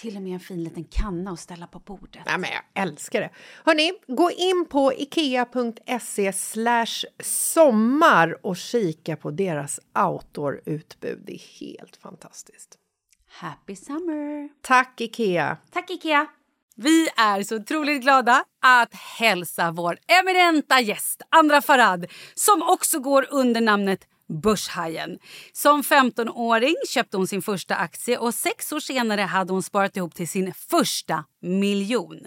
Till och med en fin liten kanna att ställa på bordet. Nej, men jag älskar det. Hörni, gå in på ikea.se sommar och kika på deras outdoor-utbud. Det är helt fantastiskt. Happy summer! Tack, Ikea! Tack Ikea! Vi är så otroligt glada att hälsa vår eminenta gäst Andra Farad som också går under namnet Börshajen. Som 15-åring köpte hon sin första aktie och sex år senare hade hon sparat ihop till sin första miljon.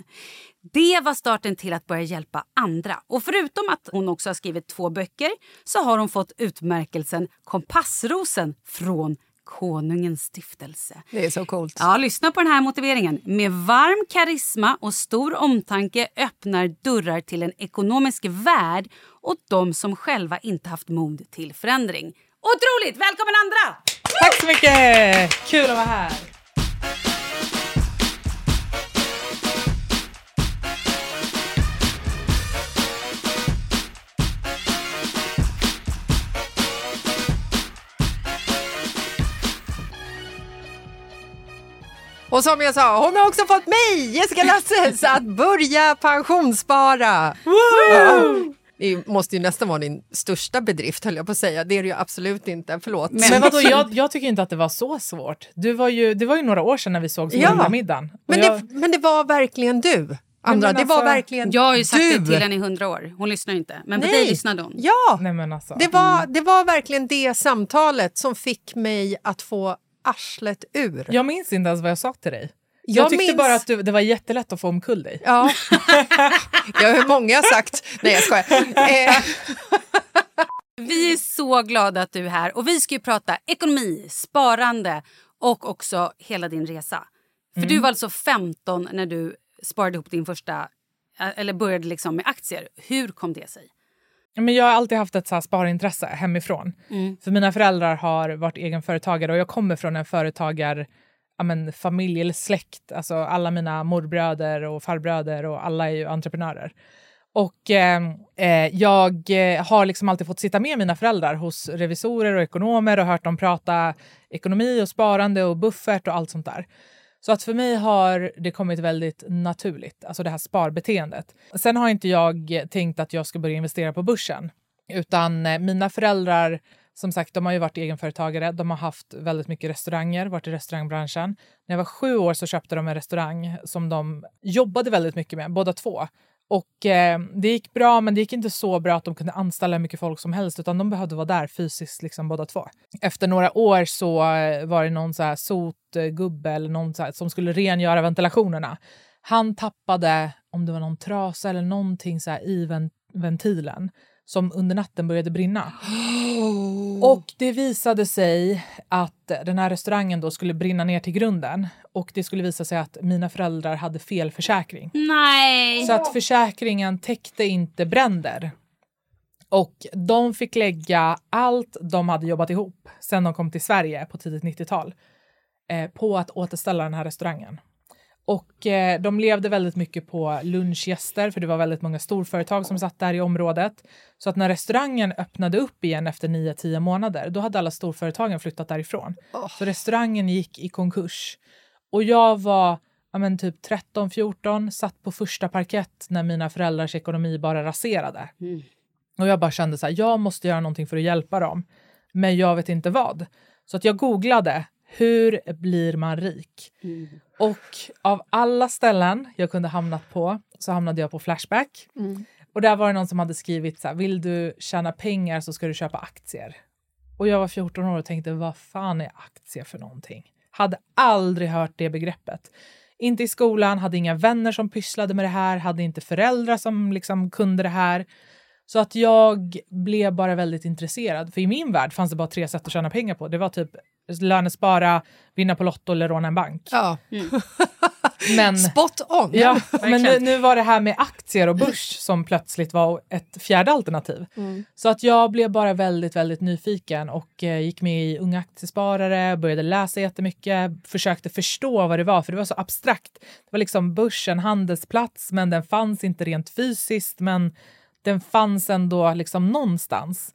Det var starten till att börja hjälpa andra. Och förutom att hon också har skrivit två böcker så har hon fått utmärkelsen Kompassrosen från Konungens stiftelse. Det är så coolt. Ja, lyssna på den här motiveringen. Med varm karisma och stor omtanke öppnar dörrar till en ekonomisk värld åt de som själva inte haft mod till förändring. Otroligt! Välkommen Andra! Tack så mycket! Kul att vara här. Och som jag sa, hon har också fått mig, Jessica Lasses, att börja pensionsspara. Det måste ju nästan vara din största bedrift, höll jag på att säga. Det är det ju absolut inte, förlåt. Men vadå, jag, jag tycker inte att det var så svårt. Du var ju, det var ju några år sedan när vi sågs på Ja. hundamiddagen. Och men, jag, det, men det var verkligen du, Andra. men det var alltså, verkligen Jag har ju sagt du. det till henne i hundra år. Hon lyssnar ju inte. Men på Nej. dig lyssnade hon. Ja, nej men alltså. det var, det var verkligen det samtalet som fick mig att få arslet ur. Jag minns inte ens vad jag sa till dig. Jag Jag, tyckte minns- bara att du, det var jättelätt att få omkull dig. Ja, det har många sagt. Nej, jag skojar. Eh, Vi är så glada att du är här och vi ska ju prata ekonomi, sparande och också hela din resa. För du var alltså 15 när du sparade ihop din första, eh, eller började liksom med aktier. Hur kom det sig? Men jag har alltid haft ett så här sparintresse hemifrån. För mina föräldrar har varit egenföretagare och jag kommer från en företagar ja, men, familj eller släkt. Alltså alla mina morbröder och farbröder och alla är ju entreprenörer. Och eh, eh, jag eh, har liksom alltid fått sitta med mina föräldrar hos revisorer och ekonomer och hört dem prata ekonomi och sparande och buffert och allt sånt där. Så att för mig har det kommit väldigt naturligt, alltså det här sparbeteendet. Sen har inte jag tänkt att jag ska börja investera på börsen, utan eh, mina föräldrar, som sagt, de har ju varit egenföretagare. De har haft väldigt mycket restauranger, varit i restaurangbranschen. När jag var sju år så köpte de en restaurang som de jobbade väldigt mycket med, båda två. Och eh, det gick bra, men det gick inte så bra att de kunde anställa hur mycket folk som helst, utan de behövde vara där fysiskt liksom båda två. Efter några år så eh, var det någon så här sotgubbe eller någon så här, som skulle rengöra ventilationerna. Han tappade, om det var någon trasa eller någonting så här i ven- ventilen som under natten började brinna. Och det visade sig att den här restaurangen då skulle brinna ner till grunden och det skulle visa sig att mina föräldrar hade fel försäkring. Nej! Så att försäkringen täckte inte bränder. Och de fick lägga allt de hade jobbat ihop sen de kom till Sverige på tidigt 90-tal eh, på att återställa den här restaurangen. Och eh, de levde väldigt mycket på lunchgäster för det var väldigt många storföretag som satt där i området. Så att när restaurangen öppnade upp igen efter 9-10 månader då hade alla storföretagen flyttat därifrån. Så restaurangen gick i konkurs. Och jag var ja, men typ 13-14, satt på första parkett när mina föräldrars ekonomi bara raserade. Och jag bara kände så här, jag måste göra någonting för att hjälpa dem. Men jag vet inte vad. Så att jag googlade, hur blir man rik? Och av alla ställen jag kunde hamnat på så hamnade jag på Flashback. Och där var det någon som hade skrivit så här, vill du tjäna pengar så ska du köpa aktier. Och jag var 14 år och tänkte, vad fan är aktier för någonting? Hade aldrig hört det begreppet. Inte i skolan, hade inga vänner som pysslade med det här, hade inte föräldrar som liksom kunde det här. Så att jag blev bara väldigt intresserad. För i min värld fanns det bara tre sätt att tjäna pengar på. Det var typ lönespara, vinna på Lotto eller råna en bank. Ja. Men, Spot on! ja, men nu, nu var det här med aktier och börs som plötsligt var ett fjärde alternativ. Så att jag blev bara väldigt, väldigt nyfiken och eh, gick med i Unga Aktiesparare, började läsa jättemycket, försökte förstå vad det var, för det var så abstrakt. Det var liksom börsen, handelsplats, men den fanns inte rent fysiskt, men den fanns ändå liksom någonstans.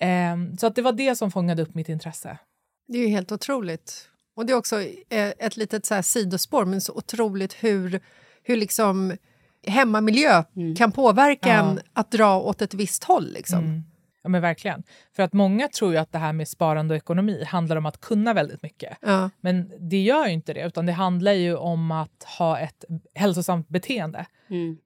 Ehm, så att det var det som fångade upp mitt intresse. Det är ju helt otroligt. Och det är också eh, ett litet så här sidospår, men så otroligt hur, hur liksom hemmamiljö kan påverka Ja. en att dra åt ett visst håll. Liksom. Mm. Ja, men verkligen. För att många tror ju att det här med sparande och ekonomi handlar om att kunna väldigt mycket. Ja. Men det gör ju inte det, utan det handlar ju om att ha ett hälsosamt beteende.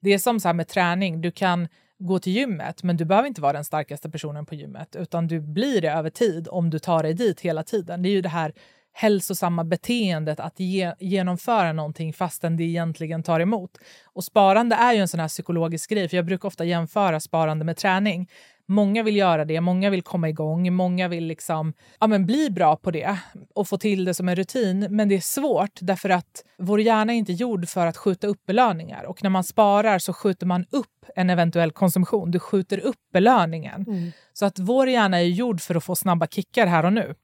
Det är som så här med träning, du kan gå till gymmet men du behöver inte vara den starkaste personen på gymmet utan du blir det över tid om du tar dig dit hela tiden. Det är ju det här hälsosamma beteendet att ge, genomföra någonting fastän det egentligen tar emot. Och sparande är ju en sån här psykologisk grej, för jag brukar ofta jämföra sparande med träning. Många vill göra det, många vill komma igång, många vill liksom, ja, men bli bra på det och få till det som en rutin. Men det är svårt därför att vår hjärna är inte gjord för att skjuta upp belöningar. Och när man sparar så skjuter man upp en eventuell konsumtion. Du skjuter upp belöningen. Så att vår hjärna är gjord för att få snabba kickar här och nu.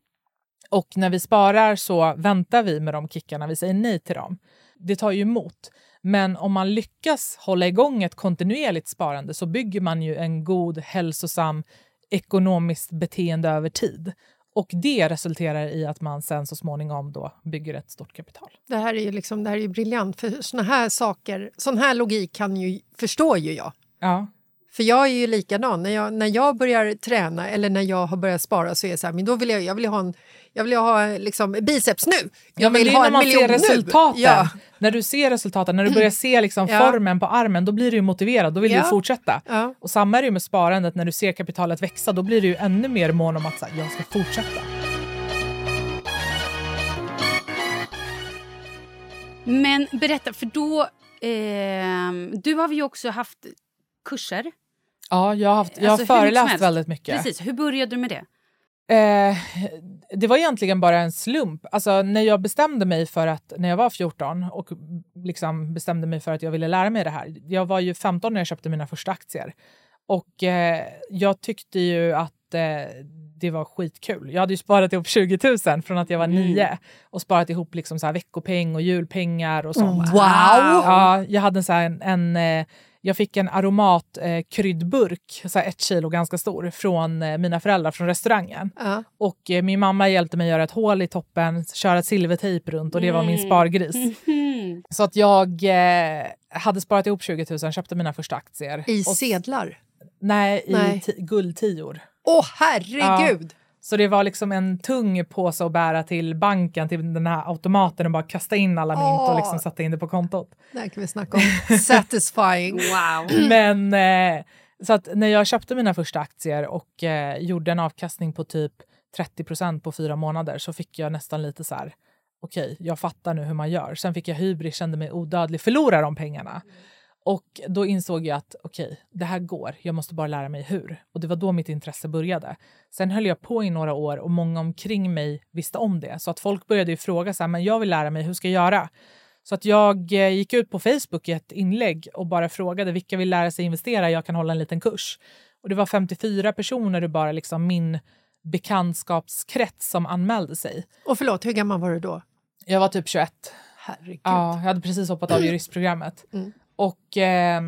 Och när vi sparar så väntar vi med de kickarna, vi säger nej till dem. Det tar ju emot. Men om man lyckas hålla igång ett kontinuerligt sparande så bygger man ju en god, hälsosam ekonomiskt beteende över tid. Och det resulterar i att man sen så småningom då bygger ett stort kapital. Det här är ju liksom, det här är briljant, för såna här saker, sån här logik kan ju, förstår ju jag. Ja, För jag är ju likadan. När jag, när jag börjar träna eller när jag har börjat spara så är det så här, men då vill jag, jag vill ha en jag vill ha liksom, biceps nu. Jag ja men vill det är ha när en man miljon ser resultaten. nu. Ja. När du ser resultaten, när du börjar se liksom Ja. formen på armen, då blir du ju motiverad, då vill Ja. du fortsätta. Ja. Och samma är det ju med sparandet, när du ser kapitalet växa, då blir du ju ännu mer mån om att här, jag ska fortsätta. Men berätta, för då... ehm, du har ju också haft kurser. Ja, jag har, haft, jag Alltså, har föreläst väldigt mycket. Precis, hur började du med det? Eh, det var egentligen bara en slump. Alltså, när jag bestämde mig för att, när jag var 14 och liksom bestämde mig för att jag ville lära mig det här. Jag var ju 15 när jag köpte mina första aktier. Och eh, jag tyckte ju att eh, det var skitkul. Jag hade ju sparat ihop 20 000 från att jag var nio och sparat ihop liksom så här veckopeng och julpengar och sånt. Wow! Ja, jag hade så här en, en eh, jag fick en aromat eh, ett kilo ganska stor, från eh, mina föräldrar från restaurangen. Ja. Och eh, min mamma hjälpte mig göra ett hål i toppen, köra ett silvertejp runt och det var min Mm. spargris. Så att jag eh, hade sparat ihop 20 000, köpte mina första aktier. I och, sedlar? Nej, i Nej. ti- guldtior. Åh, herregud! Så det var liksom en tung påse att bära till banken, till den här automaten och bara kasta in alla mynt och Åh. liksom sätta in det på kontot. Det här kan vi snacka om. Satisfying. Wow. Men eh, så att när jag köpte mina första aktier och eh, gjorde en avkastning på typ 30% på fyra månader så fick jag nästan lite så här, okej, jag fattar nu hur man gör. Sen fick jag hybris, kände mig odödlig, förlorar de pengarna. Och då insåg jag att okej, det här går, jag måste bara lära mig hur. Och det var då mitt intresse började. Sen höll jag på i några år och många omkring mig visste om det. Så att folk började ju fråga så här, men jag vill lära mig, hur ska jag göra? Så att jag eh, gick ut på Facebook i ett inlägg och bara frågade vilka vill lära sig investera, jag kan hålla en liten kurs. Och det var 54 personer ur bara liksom min bekantskapskrets som anmälde sig. Och förlåt, hur gammal var du då? Jag var typ 21. Herregud. Ja, jag hade precis hoppat av juristprogrammet. Mm. Och eh,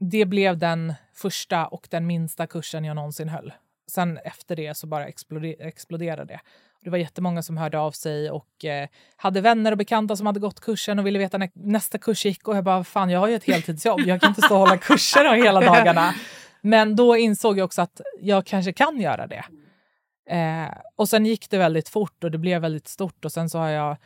det blev den första och den minsta kursen jag någonsin höll. Sen efter det så bara exploderade det. Det var jättemånga som hörde av sig och eh, hade vänner och bekanta som hade gått kursen och ville veta när nästa kurs gick. Och jag bara, fan jag har ju ett heltidsjobb, jag kan inte stå och hålla kurser hela dagarna. Men då insåg jag också att jag kanske kan göra det. Eh, och sen gick det väldigt fort och det blev väldigt stort och sen så har jag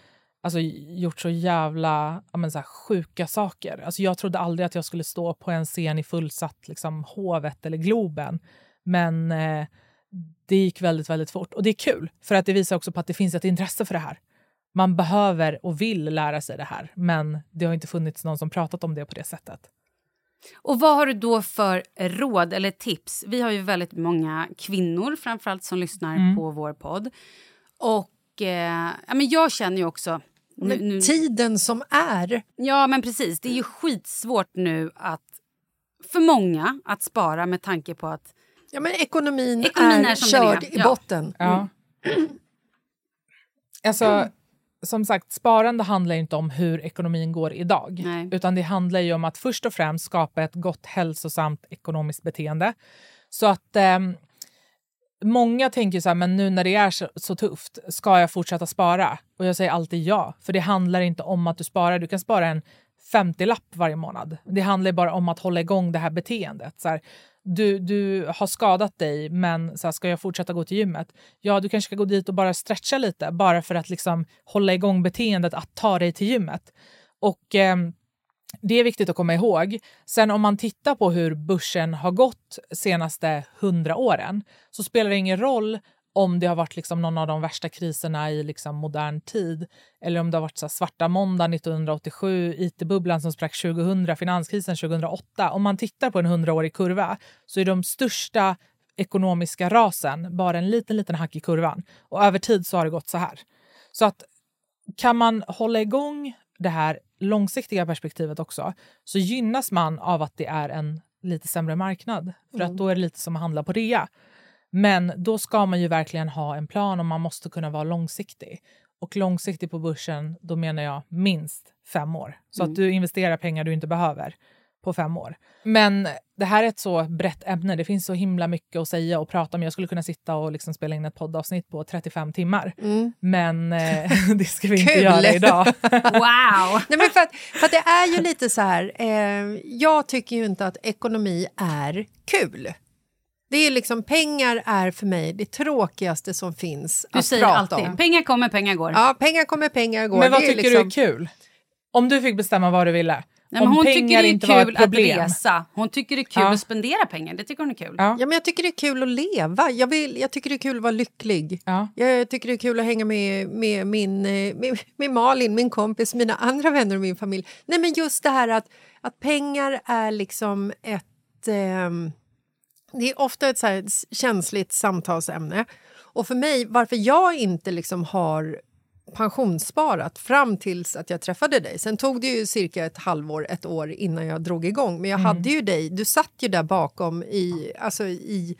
alltså, gjort så jävla men, så här, sjuka saker. Alltså, jag trodde aldrig att jag skulle stå på en scen i fullsatt liksom, Hovet eller Globen. Men eh, det gick väldigt, väldigt fort. Och det är kul, för att det visar också på att det finns ett intresse för det här. Man behöver och vill lära sig det här, men det har inte funnits någon som pratat om det på det sättet. Och vad har du då för råd eller tips? Vi har ju väldigt många kvinnor framförallt som lyssnar Mm. på vår podd. Och eh, ja, men jag känner ju också... Nu, nu, tiden som är. ja, men precis. Det är ju skitsvårt nu att för många att spara med tanke på att... Ja, men ekonomin, Ekonomin är, är körd är, i ja. botten. Ja. Alltså, som sagt, sparande handlar inte om hur ekonomin går idag. Nej. Utan det handlar ju om att först och främst skapa ett gott hälsosamt ekonomiskt beteende. Så att ehm, många tänker så här, men nu när det är så, så tufft, ska jag fortsätta spara? Och jag säger alltid ja, för det handlar inte om att du sparar. Du kan spara en 50-lapp varje månad. Det handlar bara om att hålla igång det här beteendet. Så här, du, du har skadat dig, men så här, ska jag fortsätta gå till gymmet? Ja, du kanske ska gå dit och bara stretcha lite, bara för att liksom hålla igång beteendet att ta dig till gymmet. Och Eh, det är viktigt att komma ihåg. Sen om man tittar på hur börsen har gått senaste hundra åren så spelar det ingen roll om det har varit liksom någon av de värsta kriserna i liksom modern tid eller om det har varit så här svarta måndag 1987, it-bubblan som sprack 2000, finanskrisen 2008. Om man tittar på en hundraårig kurva så är de största ekonomiska rasen bara en liten, liten hack i kurvan. Och över tid så har det gått så här. Så att kan man hålla igång det här långsiktiga perspektivet också så gynnas man av att det är en lite sämre marknad. För att då är det lite som att handla på rea. Men då ska man ju verkligen ha en plan och man måste kunna vara långsiktig. Och långsiktig på börsen, då menar jag minst fem år. Så att du investerar pengar du inte behöver på fem år. Men det här är ett så brett ämne. Det finns så himla mycket att säga och prata om. Jag skulle kunna sitta och liksom spela in ett poddavsnitt på 35 timmar. Men eh, det ska vi inte göra idag. Wow! Nej, men för, att, för att det är ju lite så här... Eh, jag tycker ju inte att ekonomi är kul. Det är liksom, pengar är för mig det tråkigaste som finns Du att säger prata alltid om. pengar kommer, pengar går. Ja, pengar kommer, pengar går. Men vad Det tycker liksom, du är kul? Om du fick bestämma vad du ville. Nej, men om hon pengar tycker det är kul ett problem. att resa. Hon tycker det är kul Ja. att spendera pengar. Det tycker hon är kul. Ja. Ja, men jag tycker det är kul att leva. Jag, vill, jag tycker det är kul att vara lycklig. Ja. Jag tycker det är kul att hänga med, med, min, eh, med, med Malin, min kompis, mina andra vänner och min familj. Nej, men just det här att, att pengar är liksom ett... ehm, det är ofta ett så här känsligt samtalsämne. Och för mig, varför jag inte liksom har pensionssparat fram tills att jag träffade dig. Sen tog det ju cirka ett halvår, ett år innan jag drog igång. Men jag Mm. hade ju dig, du satt ju där bakom i, alltså i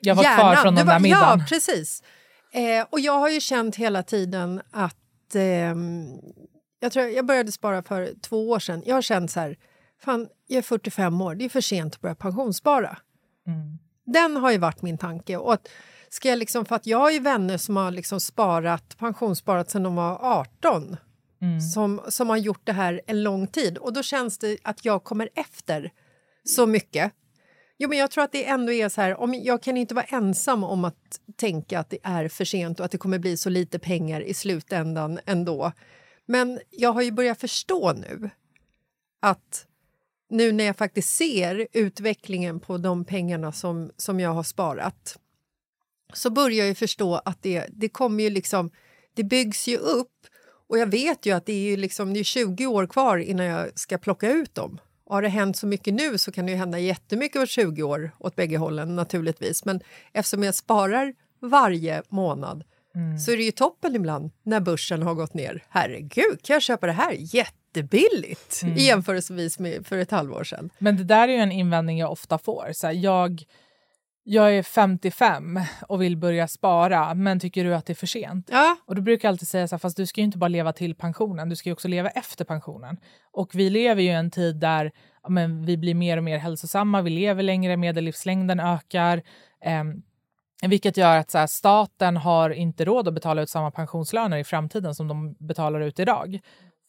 Jag var kvar hjärnan. från Du den var- där middagen. Ja, precis. Eh, och jag har ju känt hela tiden att... ehm, jag, tror jag började spara för två år sedan. Jag har känt så här, fan, jag är 45 år, det är för sent att börja pensionsspara. Mm. Den har ju varit min tanke. Och att, ska jag liksom, för att jag har ju vänner som har liksom sparat, pensionssparat sedan de var 18 Mm. som, som har gjort det här en lång tid. Och då känns det att jag kommer efter så mycket. Jo, men jag tror att det ändå är så här, om jag kan inte vara ensam om att tänka att det är för sent och att det kommer bli så lite pengar i slutändan ändå. Men jag har ju börjat förstå nu att nu när jag faktiskt ser utvecklingen på de pengarna som, som jag har sparat så börjar jag ju förstå att det, det kommer ju liksom, det byggs ju upp och jag vet ju att det är ju liksom, det är 20 år kvar innan jag ska plocka ut dem. Och har det hänt så mycket nu så kan det ju hända jättemycket på 20 år åt bägge hållen naturligtvis. Men eftersom jag sparar varje månad så är det ju toppen ibland när börsen har gått ner. Herregud, kan jag köpa det här jättebilligt i jämförelsevis med för ett halvår sedan? Men det där är ju en invändning jag ofta får. Så här, jag, jag är 55 och vill börja spara, men tycker du att det är för sent? Ja, Och då brukar jag alltid säga så här, fast du ska ju inte bara leva till pensionen, du ska också leva efter pensionen. Och vi lever ju i en tid där ja, men, vi blir mer och mer hälsosamma, vi lever längre, medellivslängden ökar. ehm, vilket gör att så här, staten har inte råd att betala ut samma pensionslöner i framtiden som de betalar ut idag.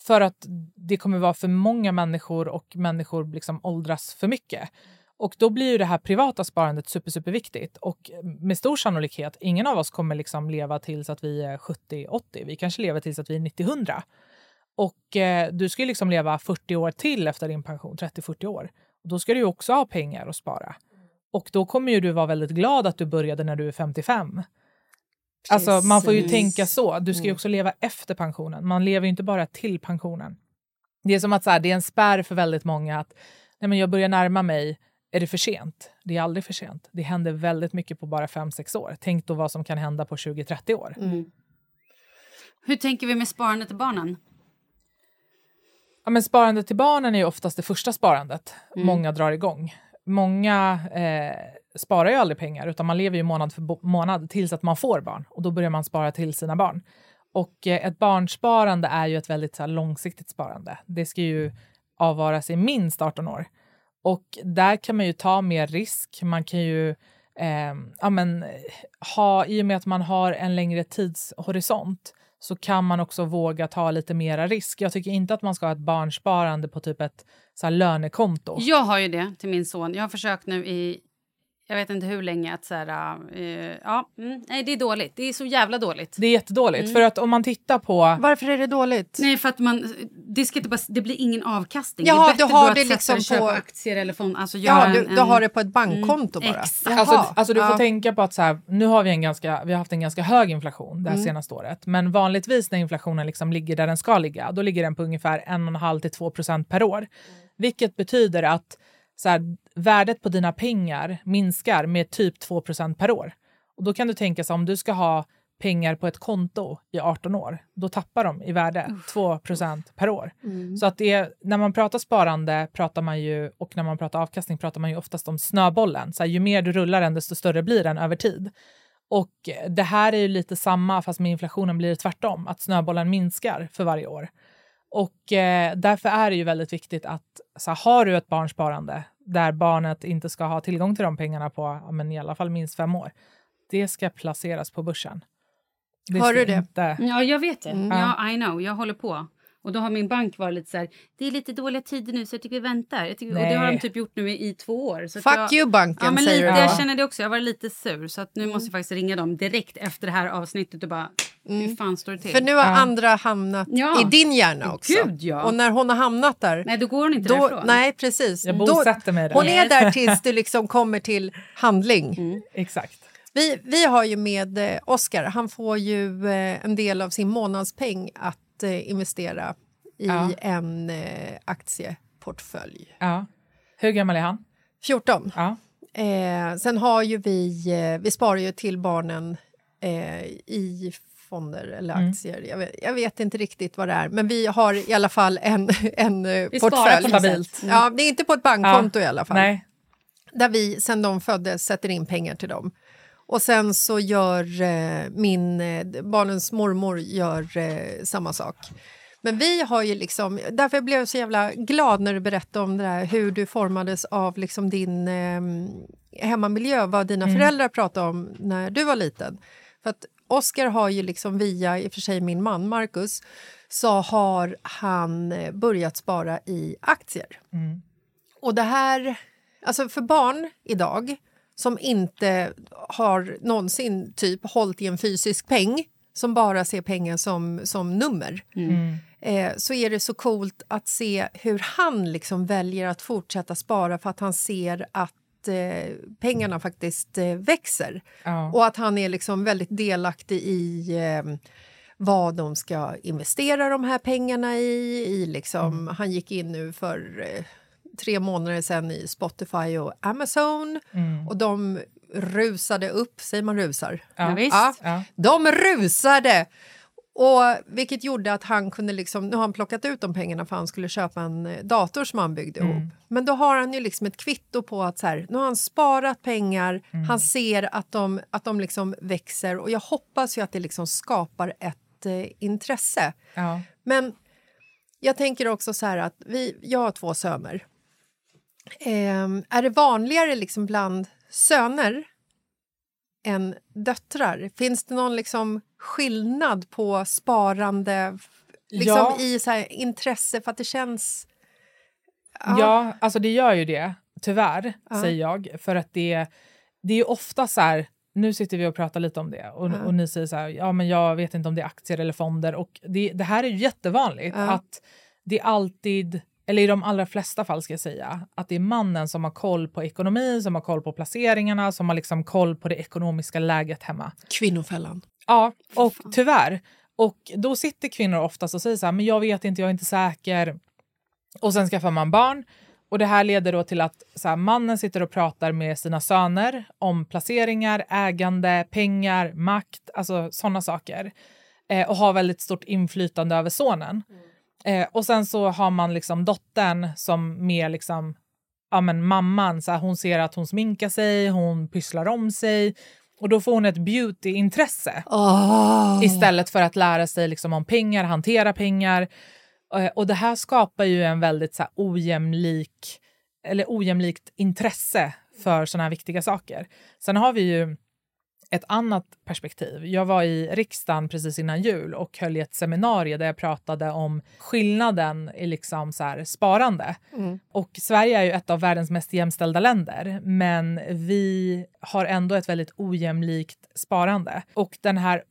För att det kommer vara för många människor och människor liksom åldras för mycket. Och då blir ju det här privata sparandet super, superviktigt. Och med stor sannolikhet, ingen av oss kommer liksom leva tills att vi är 70-80. Vi kanske lever tills att vi är 90-100. Och eh, du ska ju liksom leva 40 år till efter din pension, 30-40 år. Och då ska du också ha pengar att spara. Och då kommer ju du vara väldigt glad att du började när du är 55. Alltså man får ju Precis. tänka så. Du ska ju också leva efter pensionen. Man lever ju inte bara till pensionen. Det är som att så här, det är en spärr för väldigt många att nej men jag börjar närma mig, är det för sent? Det är aldrig för sent. Det händer väldigt mycket på bara 5-6 år. Tänk då vad som kan hända på 20-30 år. Hur tänker vi med sparandet till barnen? Ja, men sparandet till barnen är oftast det första sparandet många drar igång. Många eh, sparar ju aldrig pengar utan man lever ju månad för månad tills att man får barn och då börjar man spara till sina barn. Och eh, ett barnsparande är ju ett väldigt så här, långsiktigt sparande. Det ska ju avvaras i minst 18 år. Och där kan man ju ta mer risk. Man kan ju eh, ja, men, ha, i och med att man har en längre tidshorisont så kan man också våga ta lite mera risk. Jag tycker inte att man ska ha ett barnsparande på typ ett så här, lönekonto. Jag har ju det till min son. Jag har försökt nu i jag vet inte hur länge att så här, eh, ja, mm, nej det är dåligt. Det är så jävla dåligt. Det är jättedåligt. För att om man tittar på... varför är det dåligt? Nej, för att man, det, ska inte bara, det blir ingen avkastning. Jaha, det är bättre du har då att det liksom köpa på- aktier eller fond. Alltså Ja, du, en, du en, har det på ett bankkonto bara? exakt. Alltså, alltså du får Ja. tänka på att så här, nu har vi, en ganska, vi har haft en ganska hög inflation det här senaste året. Men vanligtvis när inflationen liksom ligger där den ska ligga, då ligger den på ungefär 1,5 till 2 procent per år. Vilket betyder att så här, värdet på dina pengar minskar med typ 2 procent per år. Och då kan du tänka sig om du ska ha pengar på ett konto i 18 år, då tappar de i värde 2 procent per år. Så att det är, när man pratar sparande pratar man ju, och när man pratar avkastning pratar man ju oftast om snöbollen. Så här, ju mer du rullar den, desto större blir den över tid. Och det här är ju lite samma, fast med inflationen blir det tvärtom, att snöbollen minskar för varje år. Och eh, därför är det ju väldigt viktigt att så här, har du ett barnsparande där barnet inte ska ha tillgång till de pengarna på ja, men i alla fall minst fem år, det ska placeras på börsen. Det Har du det? Inte, Ja, jag vet det. Mm. Ja, I know. Jag håller på. Och då har min bank varit lite så här, det är lite dåliga tider nu så jag tycker vi väntar. Jag tycker, och det har de typ gjort nu i, i två år. Så Fuck jag, you banken, ja, men säger lite, du då. Jag känner det också. Jag var lite sur. Så att nu måste jag faktiskt ringa dem direkt efter det här avsnittet och bara, hur fan står det till? För nu har andra hamnat Ja. i din hjärna också. Gud, ja. Och när hon har hamnat där... Nej, då går hon inte då, därifrån. nej, precis. Jag bosätter mig där. Hon är där tills du liksom kommer till handling. Mm. Exakt. Vi, vi har ju med eh, Oscar, han får ju eh, en del av sin månadspeng att eh, investera i Ja. en eh, aktieportfölj. Ja. Hur gammal är han? 14. Ja. Eh, sen har ju vi, eh, vi sparar ju till barnen eh, i fonder eller aktier. Jag, vet, jag, vet, inte riktigt vad det är, men vi har i alla fall en, en vi portfölj. Stabilt. Mm. Ja, det är inte på ett bankkonto ja. i alla fall. Nej. Där vi sen de föddes sätter in pengar till dem. Och sen så gör eh, min, eh, barnens mormor gör eh, samma sak. Men vi har ju liksom, därför blev jag så jävla glad när du berättade om det där, hur du formades av liksom din eh, hemmamiljö, vad dina mm. föräldrar pratade om när du var liten. För att Oscar har ju liksom via, i och för sig min man Marcus, så har han eh, börjat spara i aktier. Mm. Och det här, alltså för barn idag som inte har någonsin typ hållit i en fysisk peng som bara ser pengar som, som nummer mm. eh, så är det så coolt att se hur han liksom väljer att fortsätta spara för att han ser att eh, pengarna faktiskt eh, växer. Ja. Och att han är liksom väldigt delaktig i eh, vad de ska investera de här pengarna i. i liksom, mm. Han gick in nu för eh, tre månader sen i Spotify och Amazon. Mm. Och de rusade upp, säger man rusar? Ja, ja, ja. De rusade! Och vilket gjorde att han kunde liksom, nu har han plockat ut de pengarna för han skulle köpa en eh, dator som han byggde mm. ihop. Men då har han ju liksom ett kvitto på att så här, nu har han sparat pengar, mm. han ser att de, att de liksom växer och jag hoppas ju att det liksom skapar ett eh, intresse. Ja. Men jag tänker också så här att vi, jag har två söner. Eh, är det vanligare liksom bland söner än döttrar? Finns det någon liksom skillnad på sparande liksom ja. i så här, intresse för att det känns... Ja. ja, alltså det gör ju det, tyvärr, ja. säger jag. För att det, det är ofta så här... Nu sitter vi och pratar lite om det och, och ni säger så här, ja men jag vet inte om det är aktier eller fonder. Och det, det här är ju jättevanligt att det är alltid eller i de allra flesta fall ska jag säga, att det är mannen som har koll på ekonomin, som har koll på placeringarna, som har liksom koll på det ekonomiska läget hemma. Kvinnofällan. Ja, och tyvärr. Och då sitter kvinnor oftast och säger så här, men jag vet inte, jag är inte säker. Och sen skaffar man barn. Och det här leder då till att så här, mannen sitter och pratar med sina söner om placeringar, ägande, pengar, makt, alltså sådana saker. Eh, och har väldigt stort inflytande över sonen. Mm. Eh, och sen så har man liksom dottern som mer liksom, ja men mamman, så här, hon ser att hon sminkar sig, hon pysslar om sig och då får hon ett beautyintresse oh. istället för att lära sig liksom om pengar, hantera pengar. Eh, och det här skapar ju en väldigt så här, ojämlik, eller ojämlikt intresse för såna här viktiga saker. Sen har vi ju ett annat perspektiv. Jag var i riksdagen precis innan jul och höll i ett seminarium där jag pratade om skillnaden i liksom så här sparande. Mm. Och Sverige är ju ett av världens mest jämställda länder men vi har ändå ett väldigt ojämlikt sparande. Och den här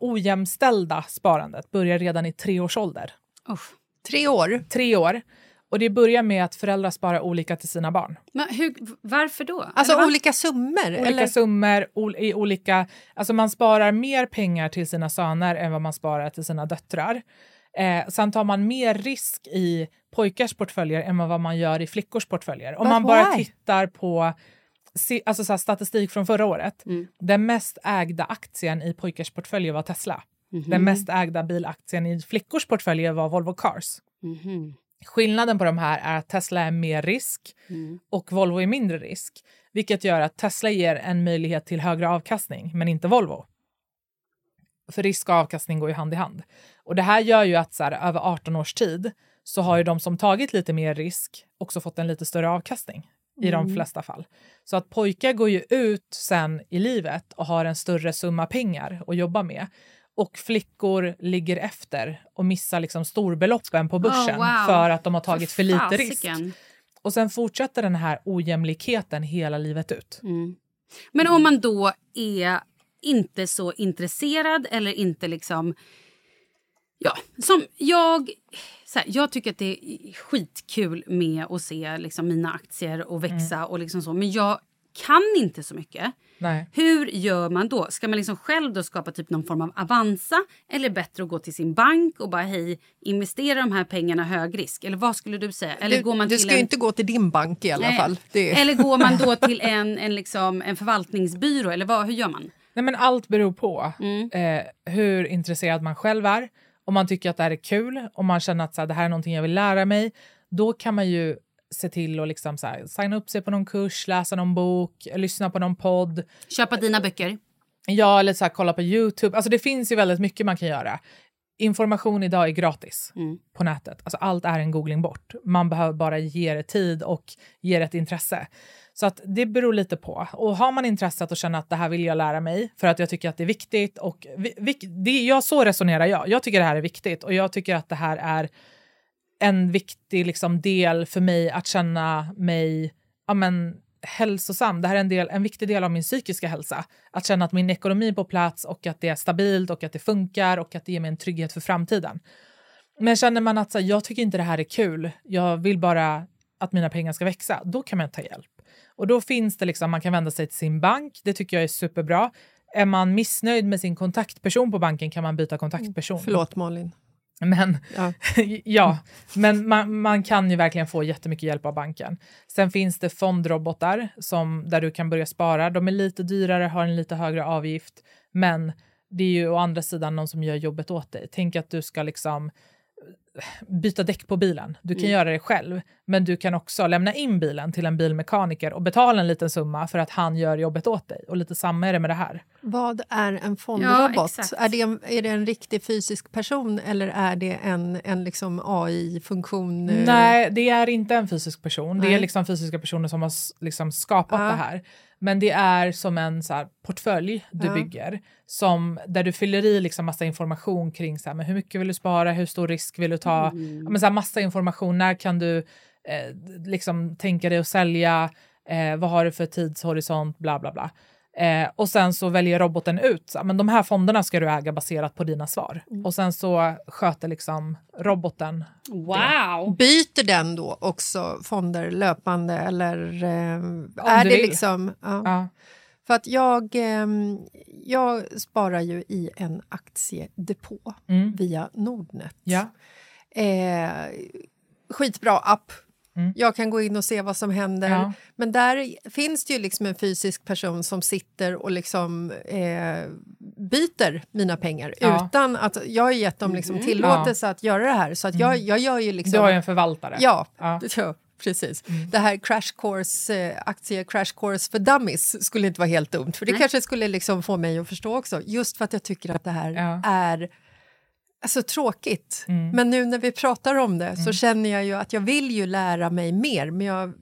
ojämställda sparandet börjar redan i tre års ålder. Uff. Tre år? Tre år. Och det börjar med att föräldrar sparar olika till sina barn. Men hur, varför då? Alltså olika summor? Olika eller? summor, ol, i olika... Alltså man sparar mer pengar till sina söner än vad man sparar till sina döttrar. Eh, sen tar man mer risk i pojkars portföljer än vad man gör i flickors portföljer. Om man bara tittar på alltså så statistik från förra året. Mm. Den mest ägda aktien i pojkars portföljer var Tesla. Mm -hmm. Den mest ägda bilaktien i flickors portföljer var Volvo Cars. Mm -hmm. Skillnaden på de här är att Tesla är mer risk mm. och Volvo är mindre risk. Vilket gör att Tesla ger en möjlighet till högre avkastning, men inte Volvo. För risk och avkastning går ju hand i hand. Och Det här gör ju att så här, över 18 års tid så har ju de som tagit lite mer risk också fått en lite större avkastning i mm. de flesta fall. Så att pojkar går ju ut sen i livet och har en större summa pengar att jobba med och flickor ligger efter och missar liksom storbeloppen på börsen oh, wow. för att de har tagit för, för lite risk. Och sen fortsätter den här ojämlikheten hela livet ut. Mm. Men om man då är inte så intresserad eller inte liksom... Ja, som jag... Så här, jag tycker att det är skitkul med att se liksom, mina aktier och växa mm. och liksom så. Men jag kan inte så mycket. Nej. Hur gör man då? Ska man liksom själv då skapa typ någon form av Avanza eller bättre att gå till sin bank och bara hej, investera de här pengarna hög risk? Eller vad skulle du säga? Eller du, går man du ska en... inte gå till din bank i alla Nej. fall. Det... Eller går man då till en, en, liksom, en förvaltningsbyrå? Eller vad, hur gör man? Nej, men allt beror på eh, hur intresserad man själv är. Om man tycker att det här är kul, om man känner att så här, det här är någonting jag vill lära mig, då kan man ju se till att liksom, så här, signa upp sig på någon kurs, läsa någon bok, lyssna på någon podd. Köpa dina böcker. Ja, eller så här, kolla på Youtube. Alltså, det finns ju väldigt mycket man kan göra. Information idag är gratis på nätet. Alltså, allt är en googling bort. Man behöver bara ge det tid och ge det ett intresse. Så att det beror lite på. Och har man intresset och känner att det här vill jag lära mig för att jag tycker att det är viktigt. Och vi, vi, det, jag, så resonerar jag. Jag tycker det här är viktigt och jag tycker att det här är en viktig liksom, del för mig att känna mig ja, men, hälsosam. Det här är en, del, en viktig del av min psykiska hälsa. Att känna att min ekonomi är på plats och att det är stabilt och att det funkar och att det ger mig en trygghet för framtiden. Men känner man att så jag tycker inte det här är kul, jag vill bara att mina pengar ska växa, då kan man ta hjälp. Och då finns det liksom, man kan vända sig till sin bank, det tycker jag är superbra. Är man missnöjd med sin kontaktperson på banken kan man byta kontaktperson. Mm. Förlåt Malin. Men, Ja. ja, men man, man kan ju verkligen få jättemycket hjälp av banken. Sen finns det fondrobotar som, där du kan börja spara. De är lite dyrare, har en lite högre avgift, men det är ju å andra sidan någon som gör jobbet åt dig. Tänk att du ska liksom byta däck på bilen. Du kan Mm. göra det själv, men du kan också lämna in bilen till en bilmekaniker och betala en liten summa för att han gör jobbet åt dig. Och lite samma är det med det här. Vad är en fondrobot? exakt. är, det en, är det en riktig fysisk person eller är det en, en liksom AI-funktion? eh? Nej, det är inte en fysisk person. Det är Nej. liksom fysiska personer som har liksom skapat Ja. det här. Men det är som en så här, portfölj du Ja. bygger som, där du fyller i liksom massa information kring så här, men hur mycket vill du spara, hur stor risk vill du ta, ja, men så här, massa information. När kan du eh, liksom tänka dig att sälja, eh, vad har du för tidshorisont, bla bla bla. Eh, och sen så väljer roboten ut, så, men de här fonderna ska du äga baserat på dina svar. Och sen så sköter liksom roboten Wow! Byter den då också fonder löpande eller eh, är det vill. liksom... Ja. Ja. För att jag, ehm, jag sparar ju i en aktiedepå Mm. via Nordnet. Ja. Eh, skitbra app. Mm. Jag kan gå in och se vad som händer. Ja. Men där finns det ju liksom en fysisk person som sitter och liksom eh, byter mina pengar Ja. utan att jag har gett dem liksom tillåtelse att göra det här. Så att jag, jag gör ju liksom... Du har ju en förvaltare. Ja, Ja. ja. precis. Det här crash course, eh, aktie crash course för dummies skulle inte vara helt dumt. För det kanske skulle liksom få mig att förstå också. Just för att jag tycker att det här Ja. är alltså, tråkigt. Men nu när vi pratar om det så känner jag ju att jag vill ju lära mig mer. Men jag,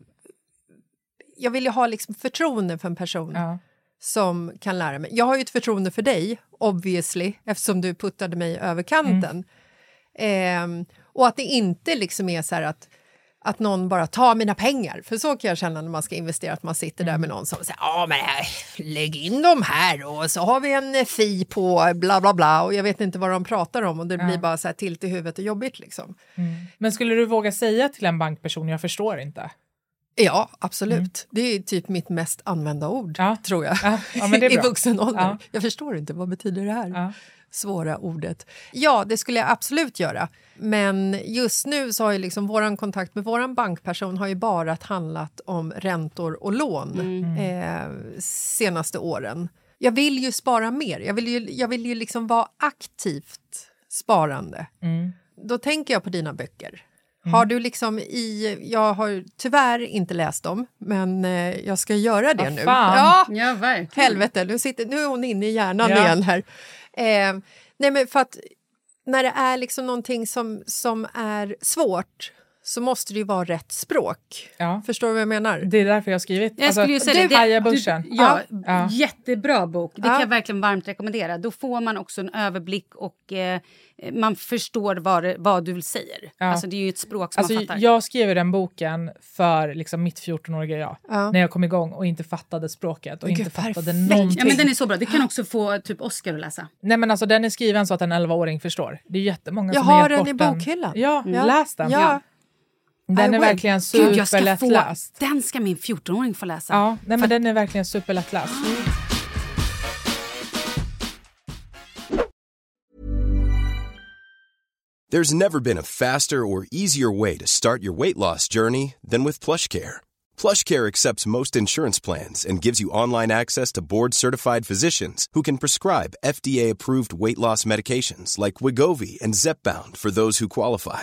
jag vill ju ha liksom förtroende för en person Ja. som kan lära mig. Jag har ju ett förtroende för dig, obviously, eftersom du puttade mig över kanten. Ehm, och att det inte liksom är så här att, att någon bara tar mina pengar. För så kan jag känna när man ska investera, att man sitter där med någon som säger ja men äh, lägg in dem här och så har vi en eh, fi på bla bla bla och jag vet inte vad de pratar om och det blir bara så här tilt i huvudet och jobbigt liksom. Men skulle du våga säga till en bankperson, jag förstår inte? Ja, absolut. Det är typ mitt mest använda ord, Ja. tror jag. Ja, ja, I vuxen ålder. Ja. Jag förstår inte, vad betyder det här? Svåra ordet. Ja, det skulle jag absolut göra. Men just nu så har ju liksom våran kontakt med våran bankperson har ju bara handlat om räntor och lån eh, senaste åren. Jag vill ju spara mer. Jag vill ju, jag vill ju liksom vara aktivt sparande. Mm. Då tänker jag på dina böcker. Har du liksom i... Jag har tyvärr inte läst dem, men eh, jag ska göra det Vad nu. fan. Ja, Ja, verkligen. helvete, nu, sitter, nu är hon inne i hjärnan Ja. igen här. Eh, nej, men för att när det är liksom någonting som, som är svårt så måste det ju vara rätt språk. Ja. Förstår du vad jag menar? Det är därför jag har skrivit. Jag skulle ju säga det. Haja det- börsen. Du, ja, Ja. Jättebra bok. Det Ja. kan jag verkligen varmt rekommendera. Då får man också en överblick och eh, man förstår vad, vad du säger. Ja. Alltså, det är ju ett språk som man Alltså, fattar. jag skrev den boken för liksom mitt 14-åriga jag. Ja. När jag kom igång och inte fattade språket och Men inte gud, fattade perfekt. någonting. Ja, men den är så bra. Det kan också få typ Oscar att läsa. Nej men alltså den är skriven så att en 11-åring förstår. Det är jättemånga Jag som har den i bokhyllan. Ja, Ja. läs den. Ja. Den I är will. verkligen superlättläst. den ska min 14-åring få läsa. Ja, nej, men den är verkligen superlättläst. There's never been a faster or easier way to start your weight loss journey than with PlushCare. PlushCare accepts most insurance plans and gives you online access to board-certified physicians who can prescribe FDA-approved weight loss medications like Wigovi and Zepbound for those who qualify.